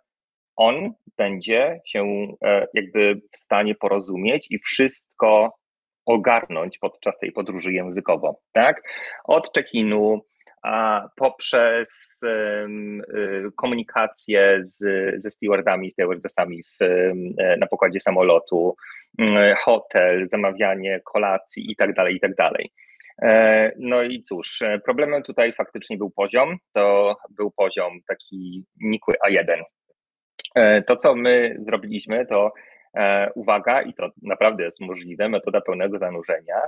on będzie się jakby w stanie porozumieć i wszystko ogarnąć podczas tej podróży językowo, tak? Od check-inu, a poprzez y, komunikację z, ze stewardami, stewardessami w, na pokładzie samolotu, hotel, zamawianie kolacji itd., tak itd. Tak e, no i cóż, problemem tutaj faktycznie był poziom, to był poziom taki nikły A1. E, to, co my zrobiliśmy, to e, uwaga, i to naprawdę jest możliwe, metoda pełnego zanurzenia,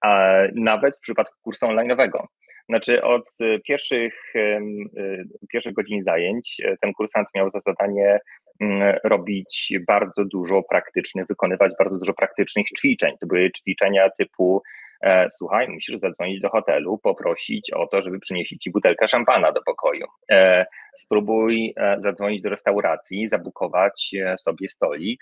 a nawet w przypadku kursu online'owego. Znaczy od pierwszych, y, pierwszych godzin zajęć e, ten kursant miał za zadanie mm, robić bardzo dużo praktycznych, wykonywać bardzo dużo praktycznych ćwiczeń. To były ćwiczenia typu e, słuchaj, musisz zadzwonić do hotelu, poprosić o to, żeby przynieśli ci butelkę szampana do pokoju. E, spróbuj zadzwonić do restauracji, zabukować sobie stolik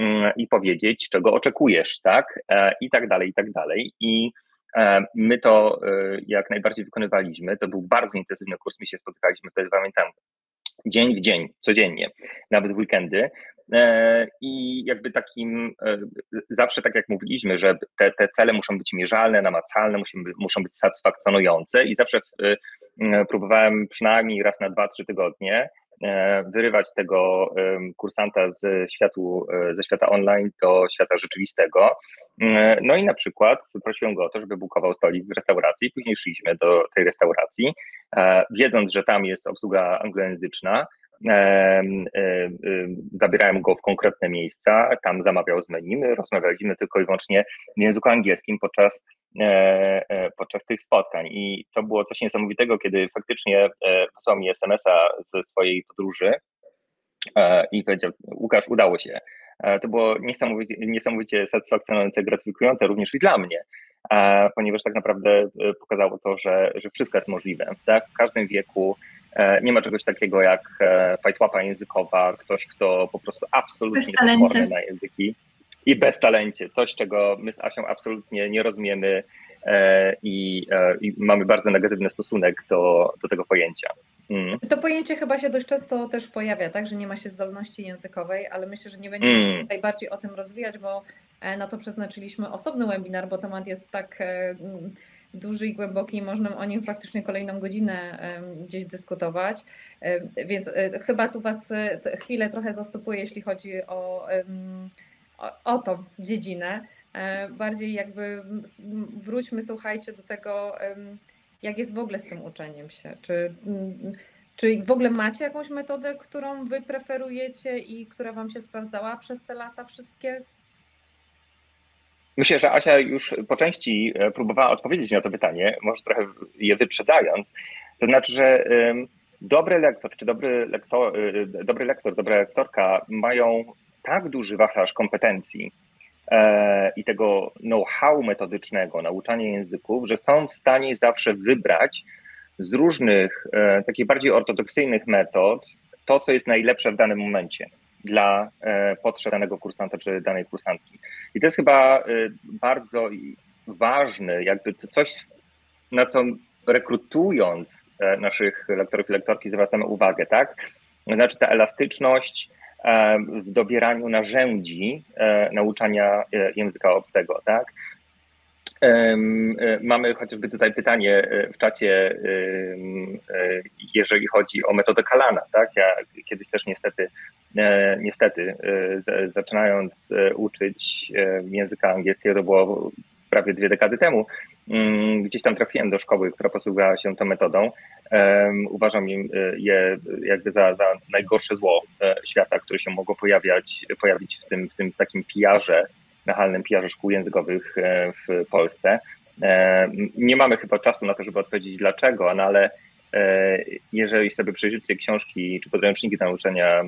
mm, i powiedzieć, czego oczekujesz, tak? I tak dalej, i tak dalej. I E, my to e, jak najbardziej wykonywaliśmy. To był bardzo intensywny kurs. My się spotykaliśmy wtedy, pamiętam, dzień w dzień, codziennie, nawet w weekendy. E, I jakby takim, zawsze tak jak mówiliśmy, że te, te cele muszą być mierzalne, namacalne, muszą, muszą być satysfakcjonujące i zawsze próbowałem przynajmniej raz na dwa, trzy tygodnie E, wyrywać tego kursanta z światu, e, ze świata online do świata rzeczywistego. E, no i na przykład prosiłem go o to, żeby bukował stolik w restauracji. Później szliśmy do tej restauracji, wiedząc, że tam jest obsługa anglojęzyczna, zabierałem go w konkretne miejsca, tam zamawiał z menu, my rozmawialiśmy tylko i wyłącznie w języku angielskim podczas, podczas tych spotkań i to było coś niesamowitego, kiedy faktycznie wysłał mi smsa ze swojej podróży i powiedział, Łukasz, udało się. To było niesamowicie, niesamowicie satysfakcjonujące, gratyfikujące również i dla mnie, ponieważ tak naprawdę pokazało to, że, że wszystko jest możliwe. Tak? W każdym wieku E, nie ma czegoś takiego jak e, fajtłapa językowa, ktoś, kto po prostu absolutnie jest odporny na języki i bez talencie, coś, czego my z Asią absolutnie nie rozumiemy e, i, i mamy bardzo negatywny stosunek do, do tego pojęcia. Mm. To pojęcie chyba się dość często też pojawia, tak, że nie ma się zdolności językowej, ale myślę, że nie będziemy mm. się tutaj bardziej o tym rozwijać, bo na to przeznaczyliśmy osobny webinar, bo temat jest tak duży i głęboki można o nim faktycznie kolejną godzinę gdzieś dyskutować. Więc e, chyba tu Was e, chwilę trochę zastopuję, jeśli chodzi o, o, o tą dziedzinę. E, bardziej jakby wróćmy, słuchajcie, do tego, jak jest w ogóle z tym uczeniem się. Czy, czy w ogóle macie jakąś metodę, którą Wy preferujecie i która Wam się sprawdzała przez te lata wszystkie? Myślę, że Asia już po części e, próbowała odpowiedzieć na to pytanie, może trochę je wyprzedzając. To znaczy, że dobry lektor czy dobry lektor, e, dobry lektor dobra lektorka mają tak duży wachlarz kompetencji e, i tego know-how metodycznego, nauczania języków, że są w stanie zawsze wybrać z różnych takich bardziej ortodoksyjnych metod to, co jest najlepsze w danym momencie dla e, potrzeb danego kursanta czy danej kursantki. I to jest chyba e, bardzo ważny, jakby coś, na co rekrutując e, naszych lektorów i lektorki zwracamy uwagę, tak? Znaczy ta elastyczność w dobieraniu narzędzi nauczania języka obcego, tak? Mamy chociażby tutaj pytanie w czacie, jeżeli chodzi o metodę Kalana. Tak? Ja kiedyś też niestety, niestety zaczynając uczyć języka angielskiego, to było prawie dwie dekady temu, mm, gdzieś tam trafiłem do szkoły, która posługiwała się tą metodą. Uważam je jakby za, za najgorsze zło e, świata, które się mogło pojawiać, pojawić w tym, w tym takim pijarze, nachalnym pijarze szkół językowych e, w Polsce. E, nie mamy chyba czasu na to, żeby odpowiedzieć dlaczego, no ale jeżeli sobie przejrzycie książki czy podręczniki nauczania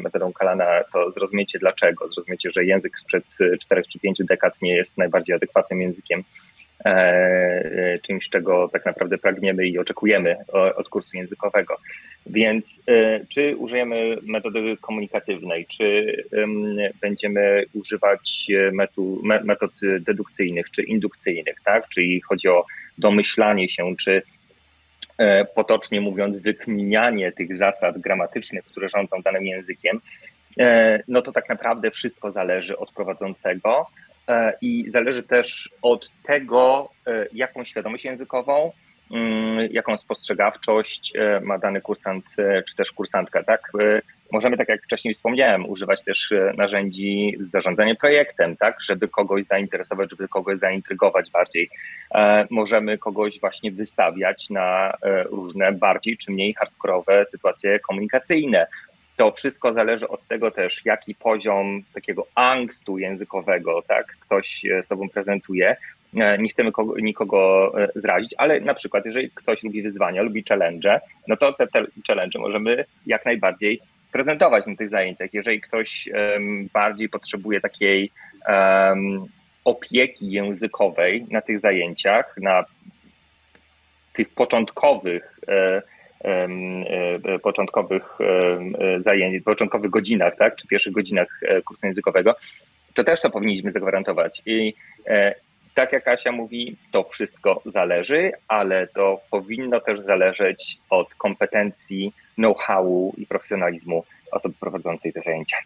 metodą Kalana, to zrozumiecie dlaczego. Zrozumiecie, że język sprzed 4 czy 5 dekad nie jest najbardziej adekwatnym językiem, czymś, czego tak naprawdę pragniemy i oczekujemy od kursu językowego. Więc czy użyjemy metody komunikatywnej, czy będziemy używać metod dedukcyjnych czy indukcyjnych, tak? czyli chodzi o domyślanie się, czy E, potocznie mówiąc, wykminianie tych zasad gramatycznych, które rządzą danym językiem, e, no to tak naprawdę wszystko zależy od prowadzącego e, i zależy też od tego, jaką świadomość językową, mm, jaką spostrzegawczość ma dany kursant czy też kursantka. Tak? Możemy, tak jak wcześniej wspomniałem, używać też e, narzędzi z zarządzania projektem, tak, żeby kogoś zainteresować, żeby kogoś zaintrygować bardziej. E, możemy kogoś właśnie wystawiać na e, różne bardziej czy mniej hardkorowe sytuacje komunikacyjne. To wszystko zależy od tego też, jaki poziom takiego angstu językowego tak, ktoś sobą prezentuje. Nie chcemy kogo, nikogo zrazić, ale na przykład, jeżeli ktoś lubi wyzwania, lubi challenge, no to te, te challenge możemy jak najbardziej prezentować na tych zajęciach. Jeżeli ktoś bardziej potrzebuje takiej um, opieki językowej na tych zajęciach, na tych początkowych e, e, początkowych zajęć, początkowych godzinach, tak, czy pierwszych godzinach e, kursu językowego, to też to powinniśmy zagwarantować. I tak jak Asia mówi, to wszystko zależy, ale to powinno też zależeć od kompetencji, know-howu i profesjonalizmu osoby prowadzącej te zajęcia.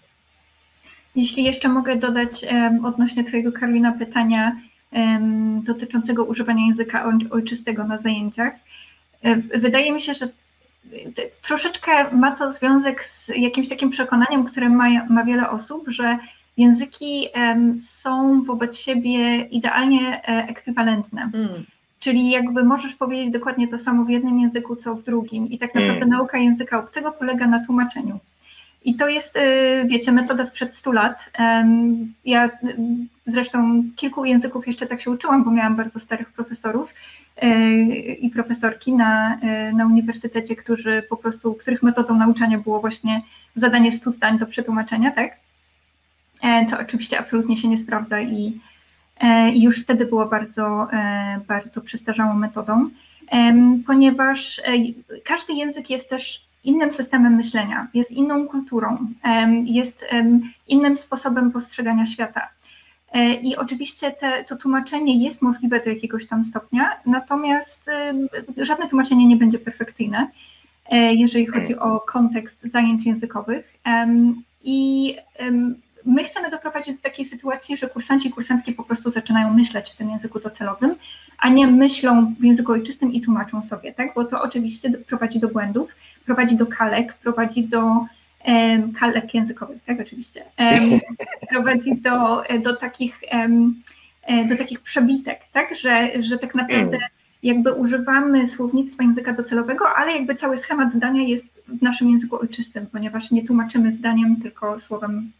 Jeśli jeszcze mogę dodać odnośnie Twojego, Karolina, pytania dotyczącego używania języka ojczystego na zajęciach. E, wydaje mi się, że troszeczkę ma to związek z jakimś takim przekonaniem, które ma, ma wiele osób, że języki są wobec siebie idealnie e, ekwiwalentne. Mm. Czyli jakby możesz powiedzieć dokładnie to samo w jednym języku, co w drugim. I tak naprawdę mm. nauka języka obcego polega na tłumaczeniu. I to jest, y, wiecie, metoda sprzed 100 lat. Ja y, zresztą kilku języków jeszcze tak się uczyłam, bo miałam bardzo starych profesorów i profesorki na, na uniwersytecie, którzy po prostu, których metodą nauczania było właśnie zadanie 100 zdań do przetłumaczenia, tak? E, co oczywiście absolutnie się nie sprawdza i, e, i już wtedy było bardzo, e, bardzo przestarzałą metodą, ponieważ każdy język jest też innym systemem myślenia, jest inną kulturą, jest innym sposobem postrzegania świata. I oczywiście te, to tłumaczenie jest możliwe do jakiegoś tam stopnia, natomiast żadne tłumaczenie nie będzie perfekcyjne, jeżeli chodzi o kontekst zajęć językowych. I my chcemy doprowadzić do takiej sytuacji, że kursanci i kursantki po prostu zaczynają myśleć w tym języku docelowym, a nie myślą w języku ojczystym i tłumaczą sobie, tak? Bo to oczywiście prowadzi do błędów, prowadzi do kalek, prowadzi do kalek językowych, tak? Oczywiście. Prowadzi do, do takich um, do takich przebitek, tak? Że, że tak naprawdę mm. jakby używamy słownictwa języka docelowego, ale jakby cały schemat zdania jest w naszym języku ojczystym, ponieważ nie tłumaczymy zdaniem, tylko słowem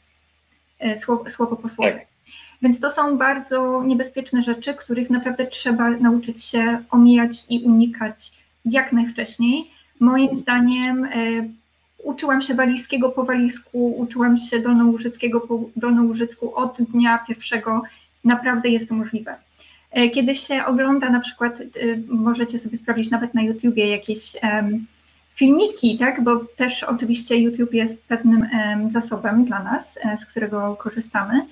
E, słowo, słowo po słowie. Tak. Więc to są bardzo niebezpieczne rzeczy, których naprawdę trzeba nauczyć się omijać i unikać jak najwcześniej. Moim zdaniem e, uczyłam się walijskiego po walijsku, uczyłam się dolnołużyckiego po dolnołużycku od dnia pierwszego. Naprawdę jest to możliwe. E, kiedy się ogląda na przykład, możecie sobie sprawdzić nawet na YouTubie jakieś um, filmiki, tak? bo też oczywiście YouTube jest pewnym zasobem dla nas, e, z którego korzystamy.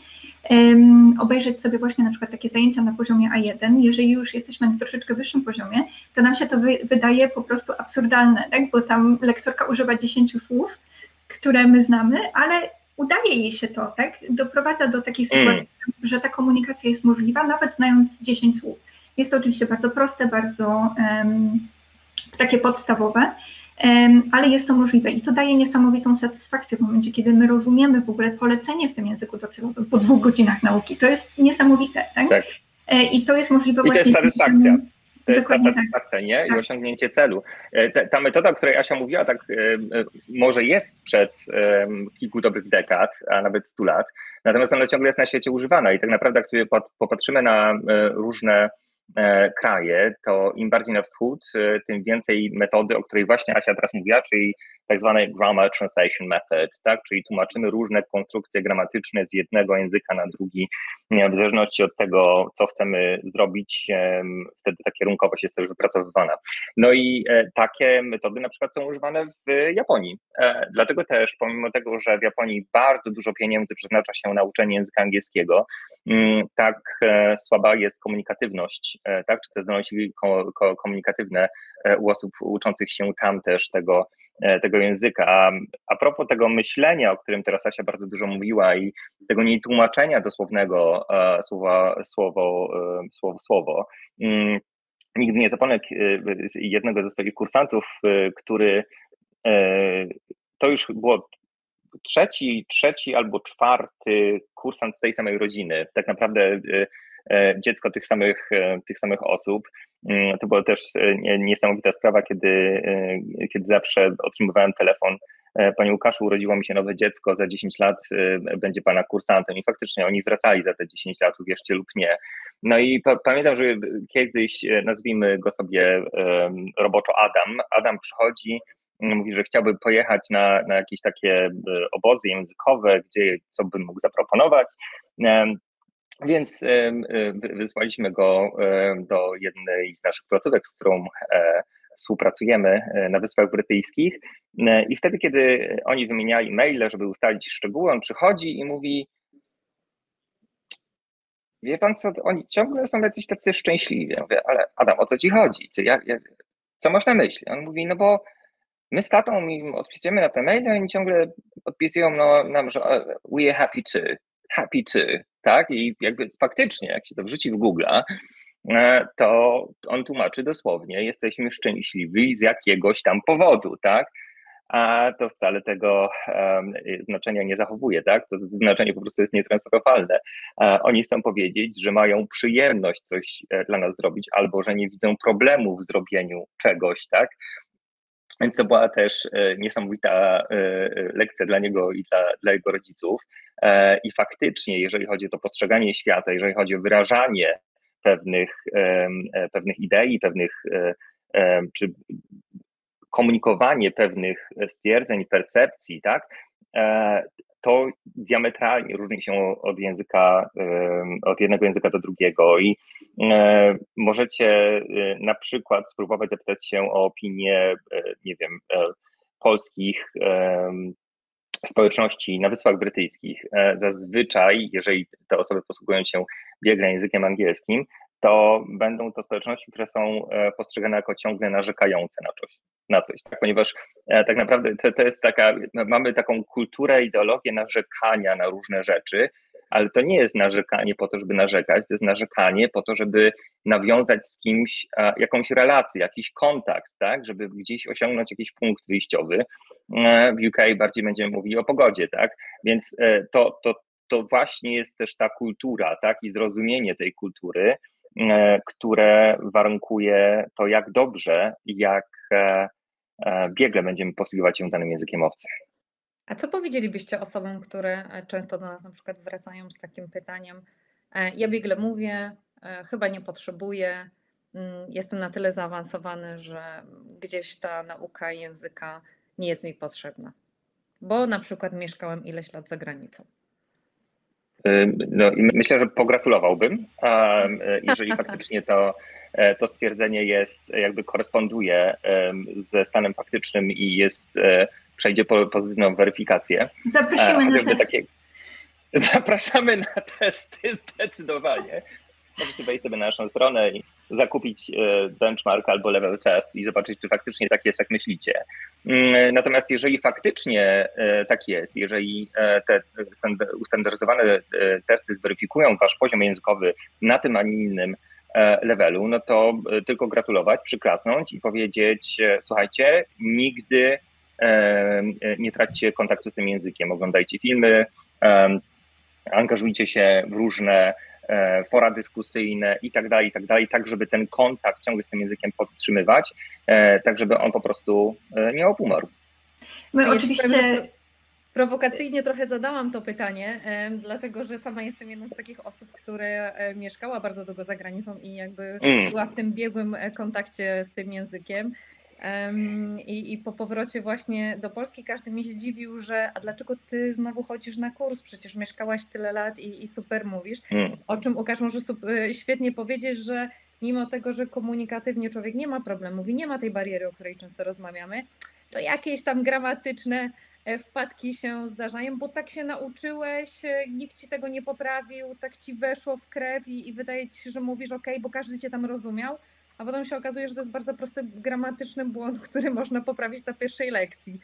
Obejrzeć sobie właśnie na przykład takie zajęcia na poziomie A1. Jeżeli już jesteśmy na troszeczkę wyższym poziomie, to nam się to wydaje po prostu absurdalne, tak? bo tam lektorka używa 10 słów, które my znamy, ale udaje jej się to, tak? Doprowadza do takiej sytuacji, mm. że ta komunikacja jest możliwa, nawet znając 10 słów. Jest to oczywiście bardzo proste, bardzo um, takie podstawowe, ale jest to możliwe i to daje niesamowitą satysfakcję w momencie, kiedy my rozumiemy w ogóle polecenie w tym języku docelowym po dwóch godzinach nauki. To jest niesamowite, tak? tak. E, I to jest możliwe I właśnie. to jest satysfakcja. To jest ta tak. satysfakcja, nie? I tak. osiągnięcie celu. E, ta, ta, metoda, o której Asia mówiła, tak e, może jest sprzed kilku dobrych dekad, a nawet stu lat, natomiast ona ciągle jest na świecie używana i tak naprawdę jak sobie popatrzymy na różne kraje, to im bardziej na wschód, e, tym więcej metody, o której właśnie Asia teraz mówiła, czyli tak zwanej grammar translation method, tak? czyli tłumaczymy różne konstrukcje gramatyczne z jednego języka na drugi, w zależności od tego, co chcemy zrobić, wtedy ta kierunkowość jest też wypracowywana. No i e, takie metody na przykład są używane w Japonii. Dlatego też, pomimo tego, że w Japonii bardzo dużo pieniędzy przeznacza się na uczenie języka angielskiego, mm, tak słaba jest komunikatywność E, tak, czy te zdolności komunikatywne e, u osób uczących się tam też tego, e, tego języka. A, a propos tego myślenia, o którym teraz Asia bardzo dużo mówiła i tego nietłumaczenia dosłownego słowa, słowo, słowo, słowo, mm, nigdy nie zapomnę jednego ze swoich kursantów, który to już było trzeci, trzeci albo czwarty kursant z tej samej rodziny. Tak naprawdę E, dziecko tych samych, e, tych samych osób. Mm, to była też e, niesamowita sprawa, kiedy, kiedy zawsze otrzymywałem telefon Panie Łukaszu, urodziło mi się nowe dziecko, za 10 lat będzie Pana kursantem i faktycznie oni wracali za te 10 lat, uwierzcie lub nie. No i pamiętam, że kiedyś, nazwijmy go sobie roboczo Adam, Adam przychodzi, mówi, że chciałby pojechać na, na jakieś takie obozy językowe, gdzie co bym mógł zaproponować. Więc wysłaliśmy go do jednej z naszych placówek, z którą e, współpracujemy e, na Wyspach Brytyjskich. E, I wtedy, kiedy oni wymieniali maile, żeby ustalić szczegóły, on przychodzi i mówi: Wie pan co, oni ciągle są jacyś tacy szczęśliwi. Ja mówię, ale Adam, o co ci chodzi? Co, jak, jak, co masz na myśli? On mówi, no bo my z tatą im odpisujemy na te maile, oni ciągle odpisują no, nam, że we are happy to, happy to tak? I jakby faktycznie, jak się to wrzuci w Google, e, to on tłumaczy dosłownie, jesteśmy szczęśliwi z jakiegoś tam powodu, tak? A to wcale tego um, znaczenia nie zachowuje, tak? To znaczenie po prostu jest nietransferowalne. E, oni chcą powiedzieć, że mają przyjemność coś e, dla nas zrobić, albo że nie widzą problemu w zrobieniu czegoś, tak? Więc to była też e, niesamowita e, e, lekcja dla niego i dla, dla jego rodziców. I faktycznie, jeżeli chodzi o to postrzeganie świata, jeżeli chodzi o wyrażanie pewnych, pewnych idei, pewnych czy komunikowanie pewnych stwierdzeń, percepcji, tak, to diametralnie różni się od języka, od jednego języka do drugiego i e, możecie e, na przykład spróbować zapytać się o opinię, e, nie wiem, polskich społeczności na Wyspach Brytyjskich. Zazwyczaj, jeżeli te osoby posługują się biegle językiem angielskim, to będą to społeczności, które są e, postrzegane jako ciągle narzekające na coś, na coś tak? ponieważ e, tak naprawdę to, to jest taka, mamy taką kulturę, ideologię narzekania na różne rzeczy, ale to nie jest narzekanie po to, żeby narzekać, to jest narzekanie po to, żeby nawiązać z kimś jakąś relację, jakiś kontakt, tak, żeby gdzieś osiągnąć jakiś punkt wyjściowy. E, w UK bardziej będziemy mówili o pogodzie, tak, więc to, to, to właśnie jest też ta kultura, tak, i zrozumienie tej kultury, E, które warunkuje to, jak dobrze, jak e, e, biegle będziemy posługiwać się danym językiem obcym. A co powiedzielibyście osobom, które często do nas na przykład wracają z takim pytaniem: Ja biegle mówię, chyba nie potrzebuję, mm, jestem na tyle zaawansowany, że gdzieś ta nauka języka nie jest mi potrzebna, bo na przykład mieszkałem ileś lat za granicą. No i myślę, że pogratulowałbym, jeżeli faktycznie to, e, to stwierdzenie jest, jakby koresponduje ze stanem faktycznym i jest, e, przejdzie po pozytywną weryfikację. Zaprosimy na testy. Takie, zapraszamy na testy zdecydowanie. Możecie wejść sobie na naszą stronę i zakupić e, benchmark albo level test i zobaczyć, czy faktycznie tak jest, jak myślicie. Mm, natomiast jeżeli faktycznie e, tak jest, jeżeli e, te ustandaryzowane testy zweryfikują wasz poziom językowy na tym, a nie innym levelu, no to tylko gratulować, przyklasnąć i powiedzieć, słuchajcie, nigdy nie traćcie kontaktu z tym językiem, oglądajcie filmy, angażujcie się w różne fora dyskusyjne i tak dalej, i tak dalej, tak żeby ten kontakt ciągle z tym językiem podtrzymywać, e, tak żeby on po prostu e, nie opumarł. My oczywiście prowokacyjnie trochę zadałam to pytanie, dlatego że sama jestem jedną z takich osób, które mieszkała bardzo długo za granicą i jakby mm. była w tym biegłym kontakcie z tym językiem. I, I, po powrocie właśnie do Polski każdy mi się dziwił, że a dlaczego ty znowu chodzisz na kurs? Przecież mieszkałaś tyle lat i, i super mówisz. Hmm. O czym Łukasz może e, świetnie powiedzieć, że mimo tego, że komunikatywnie człowiek nie ma problemów i nie ma tej bariery, o której często rozmawiamy, to jakieś tam gramatyczne e, wpadki się zdarzają, bo tak się nauczyłeś, e, nikt ci tego nie poprawił, tak ci weszło w krew i, i wydaje ci się, że mówisz ok, bo każdy cię tam rozumiał a potem się okazuje, że to jest bardzo prosty gramatyczny błąd, który można poprawić na pierwszej lekcji.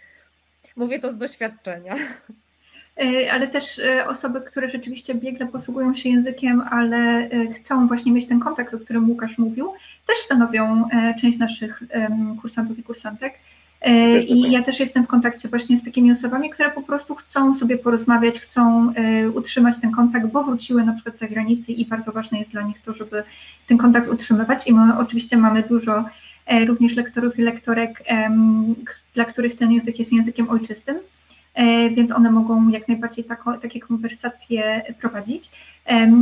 Mówię to z doświadczenia. E, ale też e, osoby, które rzeczywiście biegle posługują się językiem, ale e, chcą właśnie mieć ten kontakt, o którym Łukasz mówił, też stanowią część naszych kursantów i kursantek. E, I ja też jestem w kontakcie właśnie z takimi osobami, które po prostu chcą sobie porozmawiać, chcą e, utrzymać ten kontakt, bo wróciły na przykład z zagranicy i bardzo ważne jest dla nich to, żeby ten kontakt utrzymywać. I my oczywiście mamy dużo e, również lektorów i lektorek, dla których ten język jest językiem ojczystym, więc one mogą jak najbardziej tako, takie konwersacje prowadzić.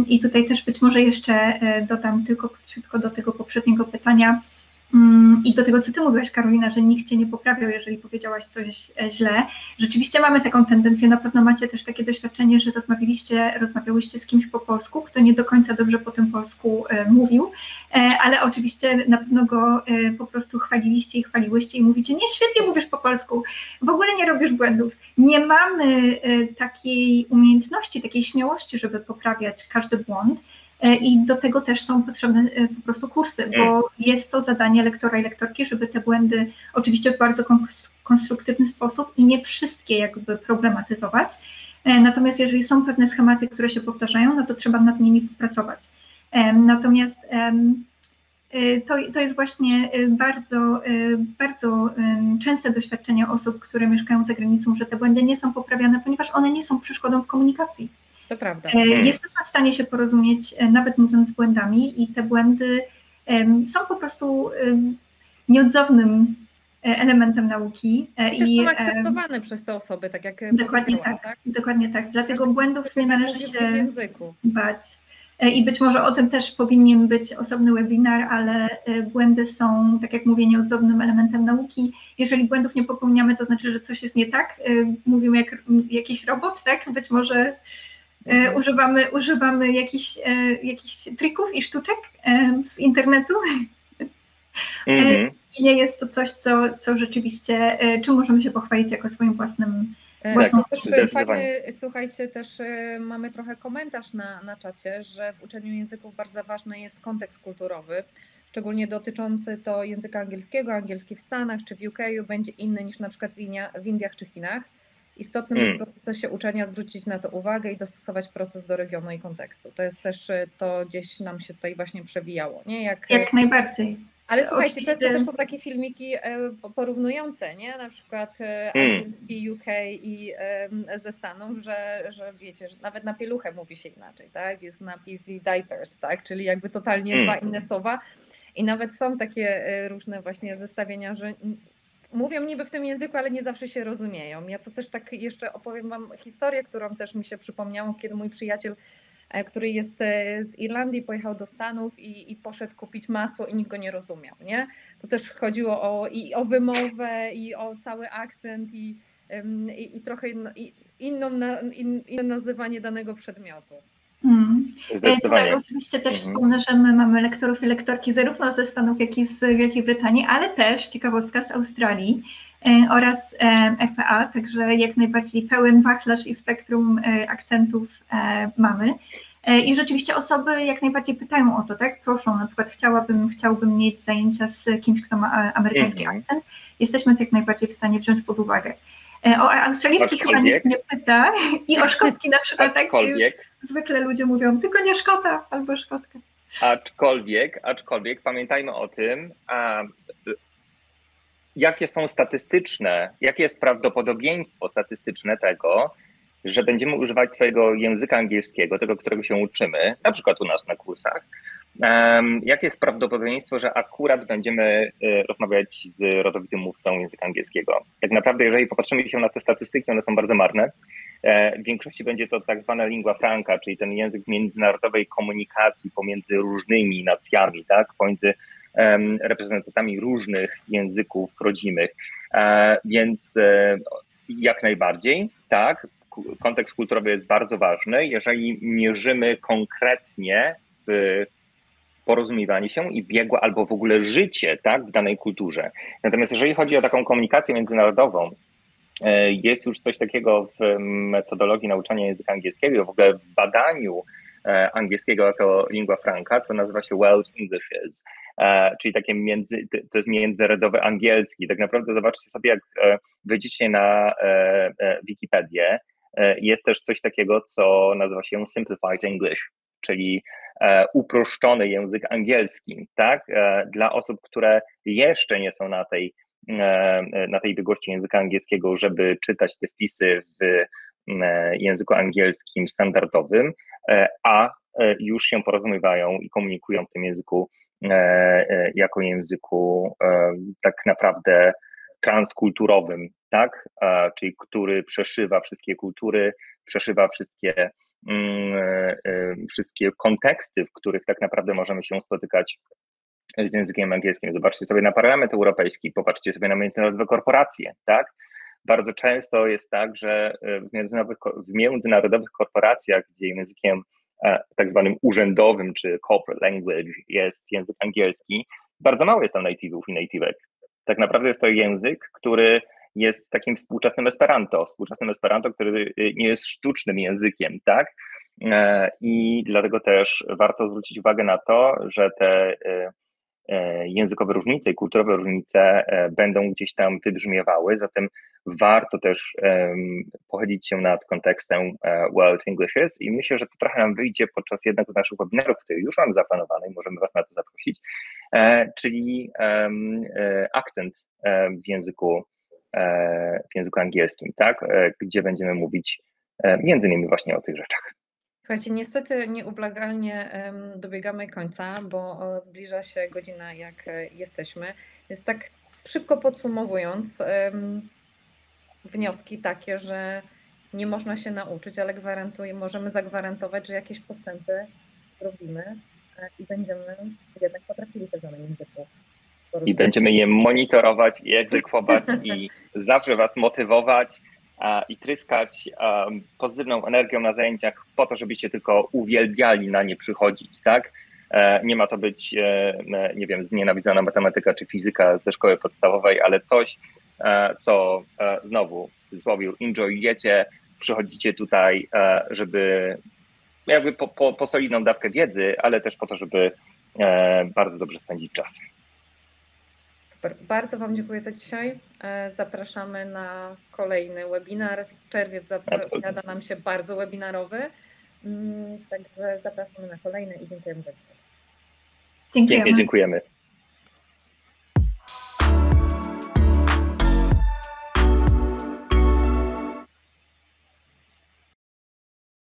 I tutaj też być może jeszcze dodam tylko króciutko do tego poprzedniego pytania, I do tego, co ty mówiłaś, Karolina, że nikt cię nie poprawiał, jeżeli powiedziałaś coś e, źle. Rzeczywiście mamy taką tendencję, na pewno macie też takie doświadczenie, że rozmawialiście, rozmawiałyście z kimś po polsku, kto nie do końca dobrze po tym polsku e, mówił, e, ale oczywiście na pewno go po prostu chwaliliście i chwaliłyście i mówicie, nie, świetnie mówisz po polsku, w ogóle nie robisz błędów. Nie mamy takiej umiejętności, takiej śmiałości, żeby poprawiać każdy błąd. E, i do tego też są potrzebne e, po prostu kursy, bo mm. jest to zadanie lektora i lektorki, żeby te błędy oczywiście w bardzo konstruktywny sposób i nie wszystkie jakby problematyzować. E, natomiast jeżeli są pewne schematy, które się powtarzają, no to trzeba nad nimi popracować. Natomiast to, to jest właśnie bardzo, bardzo częste doświadczenie osób, które mieszkają za granicą, że te błędy nie są poprawiane, ponieważ one nie są przeszkodą w komunikacji. To prawda. E. Jesteśmy w stanie się porozumieć, e, nawet mówiąc z błędami, i te błędy są po prostu nieodzownym e, elementem nauki. I też są akceptowane przez te osoby, tak jak Dokładnie tak, tak, dokładnie tak. Dlatego błędów nie należy się bać. I być może o tym też powinien być osobny webinar, ale błędy są, tak jak mówię, nieodzownym elementem nauki. Jeżeli błędów nie popełniamy, to znaczy, że coś jest nie tak. Mówimy jak jakiś robot, tak? Być może używamy, używamy jakichś, e, jakichś trików i sztuczek e, z internetu. Mm-hmm. I nie jest to coś, co, co rzeczywiście, czym możemy się pochwalić jako swoim własnym Własną tak, też fajny, słuchajcie, też mamy trochę komentarz na, na czacie, że w uczeniu języków bardzo ważny jest kontekst kulturowy, szczególnie dotyczący to języka angielskiego. Angielski w Stanach czy w UK będzie inny niż na przykład w Indiach czy Chinach. Istotnym hmm. jest w procesie uczenia zwrócić na to uwagę i dostosować proces do regionu i kontekstu. To jest też y, to gdzieś nam się tutaj właśnie przewijało. Nie? Jak, Jak najbardziej. Ale słuchajcie, Oczywiście. często też są takie filmiki e, porównujące, nie? Na przykład hmm. angielski UK i ze Stanów, że, że wiecie, że nawet na pieluchę mówi się inaczej, tak? Jest napis i diapers, tak? Czyli jakby totalnie hmm. dwa inne słowa. I nawet są takie różne właśnie zestawienia, że mówią niby w tym języku, ale nie zawsze się rozumieją. Ja to też tak jeszcze opowiem Wam historię, którą też mi się przypomniało, kiedy mój przyjaciel, e, który jest e, z Irlandii, pojechał do Stanów i, i poszedł kupić masło i nikt go nie rozumiał. Nie? To też chodziło o, i o wymowę, i o cały akcent, i, i, i trochę inną, in, inne nazywanie danego przedmiotu. Hmm. Tak, oczywiście też mhm. wspomnę, że my mamy lektorów i lektorki zarówno ze Stanów, jak i z Wielkiej Brytanii, ale też ciekawostka z Australii e, oraz FPA, e także jak najbardziej pełen wachlarz i spektrum akcentów mamy. E, I rzeczywiście osoby jak najbardziej pytają o to, tak? Proszą, na przykład chciałabym, chciałbym mieć zajęcia z kimś, kto ma e, amerykański Mhm. akcent. Jesteśmy to jak najbardziej w stanie wziąć pod uwagę. E, O australijski chyba nikt nie pyta i o szkocki na przykład tak Aczkolwiek, zwykle ludzie mówią, tylko nie Szkota albo Szkotka. aczkolwiek, aczkolwiek pamiętajmy o tym, a, jakie są statystyczne, jakie jest prawdopodobieństwo statystyczne tego, że będziemy używać swojego języka angielskiego, tego, którego się uczymy, na przykład u nas na kursach. Jakie jest prawdopodobieństwo, że akurat będziemy y, rozmawiać z rodowitym mówcą języka angielskiego? Tak naprawdę, jeżeli popatrzymy się na te statystyki, one są bardzo marne. E, W większości będzie to tak zwana lingua franca, czyli ten język międzynarodowej komunikacji pomiędzy różnymi nacjami, tak? pomiędzy reprezentantami różnych języków rodzimych. E, Więc e, jak najbardziej, tak, kontekst kulturowy jest bardzo ważny. Jeżeli mierzymy konkretnie w porozumiewanie się i biegłe albo w ogóle życie tak, w danej kulturze. Natomiast jeżeli chodzi o taką komunikację międzynarodową, e, jest już coś takiego w metodologii nauczania języka angielskiego, w ogóle w badaniu e, angielskiego jako lingua franca, co nazywa się World Englishes, e, czyli takie między, to jest międzynarodowy angielski. Tak naprawdę zobaczcie sobie, jak wejdziecie na Wikipedię, jest też coś takiego, co nazywa się Simplified English, czyli e, uproszczony język angielski, tak? E, Dla osób, które jeszcze nie są na tej, e, na tej długości języka angielskiego, żeby czytać te wpisy w e, języku angielskim standardowym, a już się porozumiewają i komunikują w tym języku jako języku tak naprawdę transkulturowym, tak? Czyli który przeszywa wszystkie kultury, przeszywa wszystkie mm, wszystkie konteksty, w których tak naprawdę możemy się spotykać z językiem angielskim. Zobaczcie sobie na Parlament Europejski, popatrzcie sobie na międzynarodowe korporacje, tak? Bardzo często jest tak, że e, w międzynarodowych, w międzynarodowych korporacjach, gdzie językiem e, tak zwanym urzędowym czy corporate language jest język angielski, bardzo mało jest tam native'ów i native'ek. Tak naprawdę jest to język, który jest takim współczesnym Esperanto, współczesnym Esperanto, który y, nie jest sztucznym językiem, tak? E, I dlatego też warto zwrócić uwagę na to, że te e, e, językowe różnice i kulturowe różnice e, będą gdzieś tam wybrzmiewały, zatem warto też pochylić się nad kontekstem World Englishes i myślę, że to trochę nam wyjdzie podczas jednego z naszych webinarów, który już mam zaplanowany i możemy Was na to zaprosić, czyli akcent w języku, w języku angielskim, tak, e, gdzie będziemy mówić e, między innymi właśnie o tych rzeczach. Słuchajcie, niestety nieublagalnie dobiegamy końca, bo zbliża się godzina, jak e, jesteśmy. Więc tak szybko podsumowując, wnioski takie, że nie można się nauczyć, ale gwarantuję, możemy zagwarantować, że jakieś postępy zrobimy e, i będziemy jednak potrafili się w danym języku. I będziemy je monitorować i egzekwować i zawsze Was motywować a, i tryskać um, pozytywną energią na zajęciach po to, żebyście tylko uwielbiali na nie przychodzić, tak? E, Nie ma to być, e, e, nie wiem, znienawidzona matematyka czy fizyka ze szkoły podstawowej, ale coś, e, co e, znowu w cudzysłowie enjoyujecie, przychodzicie tutaj, e, żeby jakby po, po, po solidną dawkę wiedzy, ale też po to, żeby e, bardzo dobrze spędzić czas. Super. Bardzo Wam dziękuję za dzisiaj. E, Zapraszamy na kolejny webinar. Czerwiec zapowiada nam się bardzo webinarowy. Mm, Także zapraszamy na kolejny i dziękujemy za dzisiaj. Dziękujemy. Pięknie dziękujemy.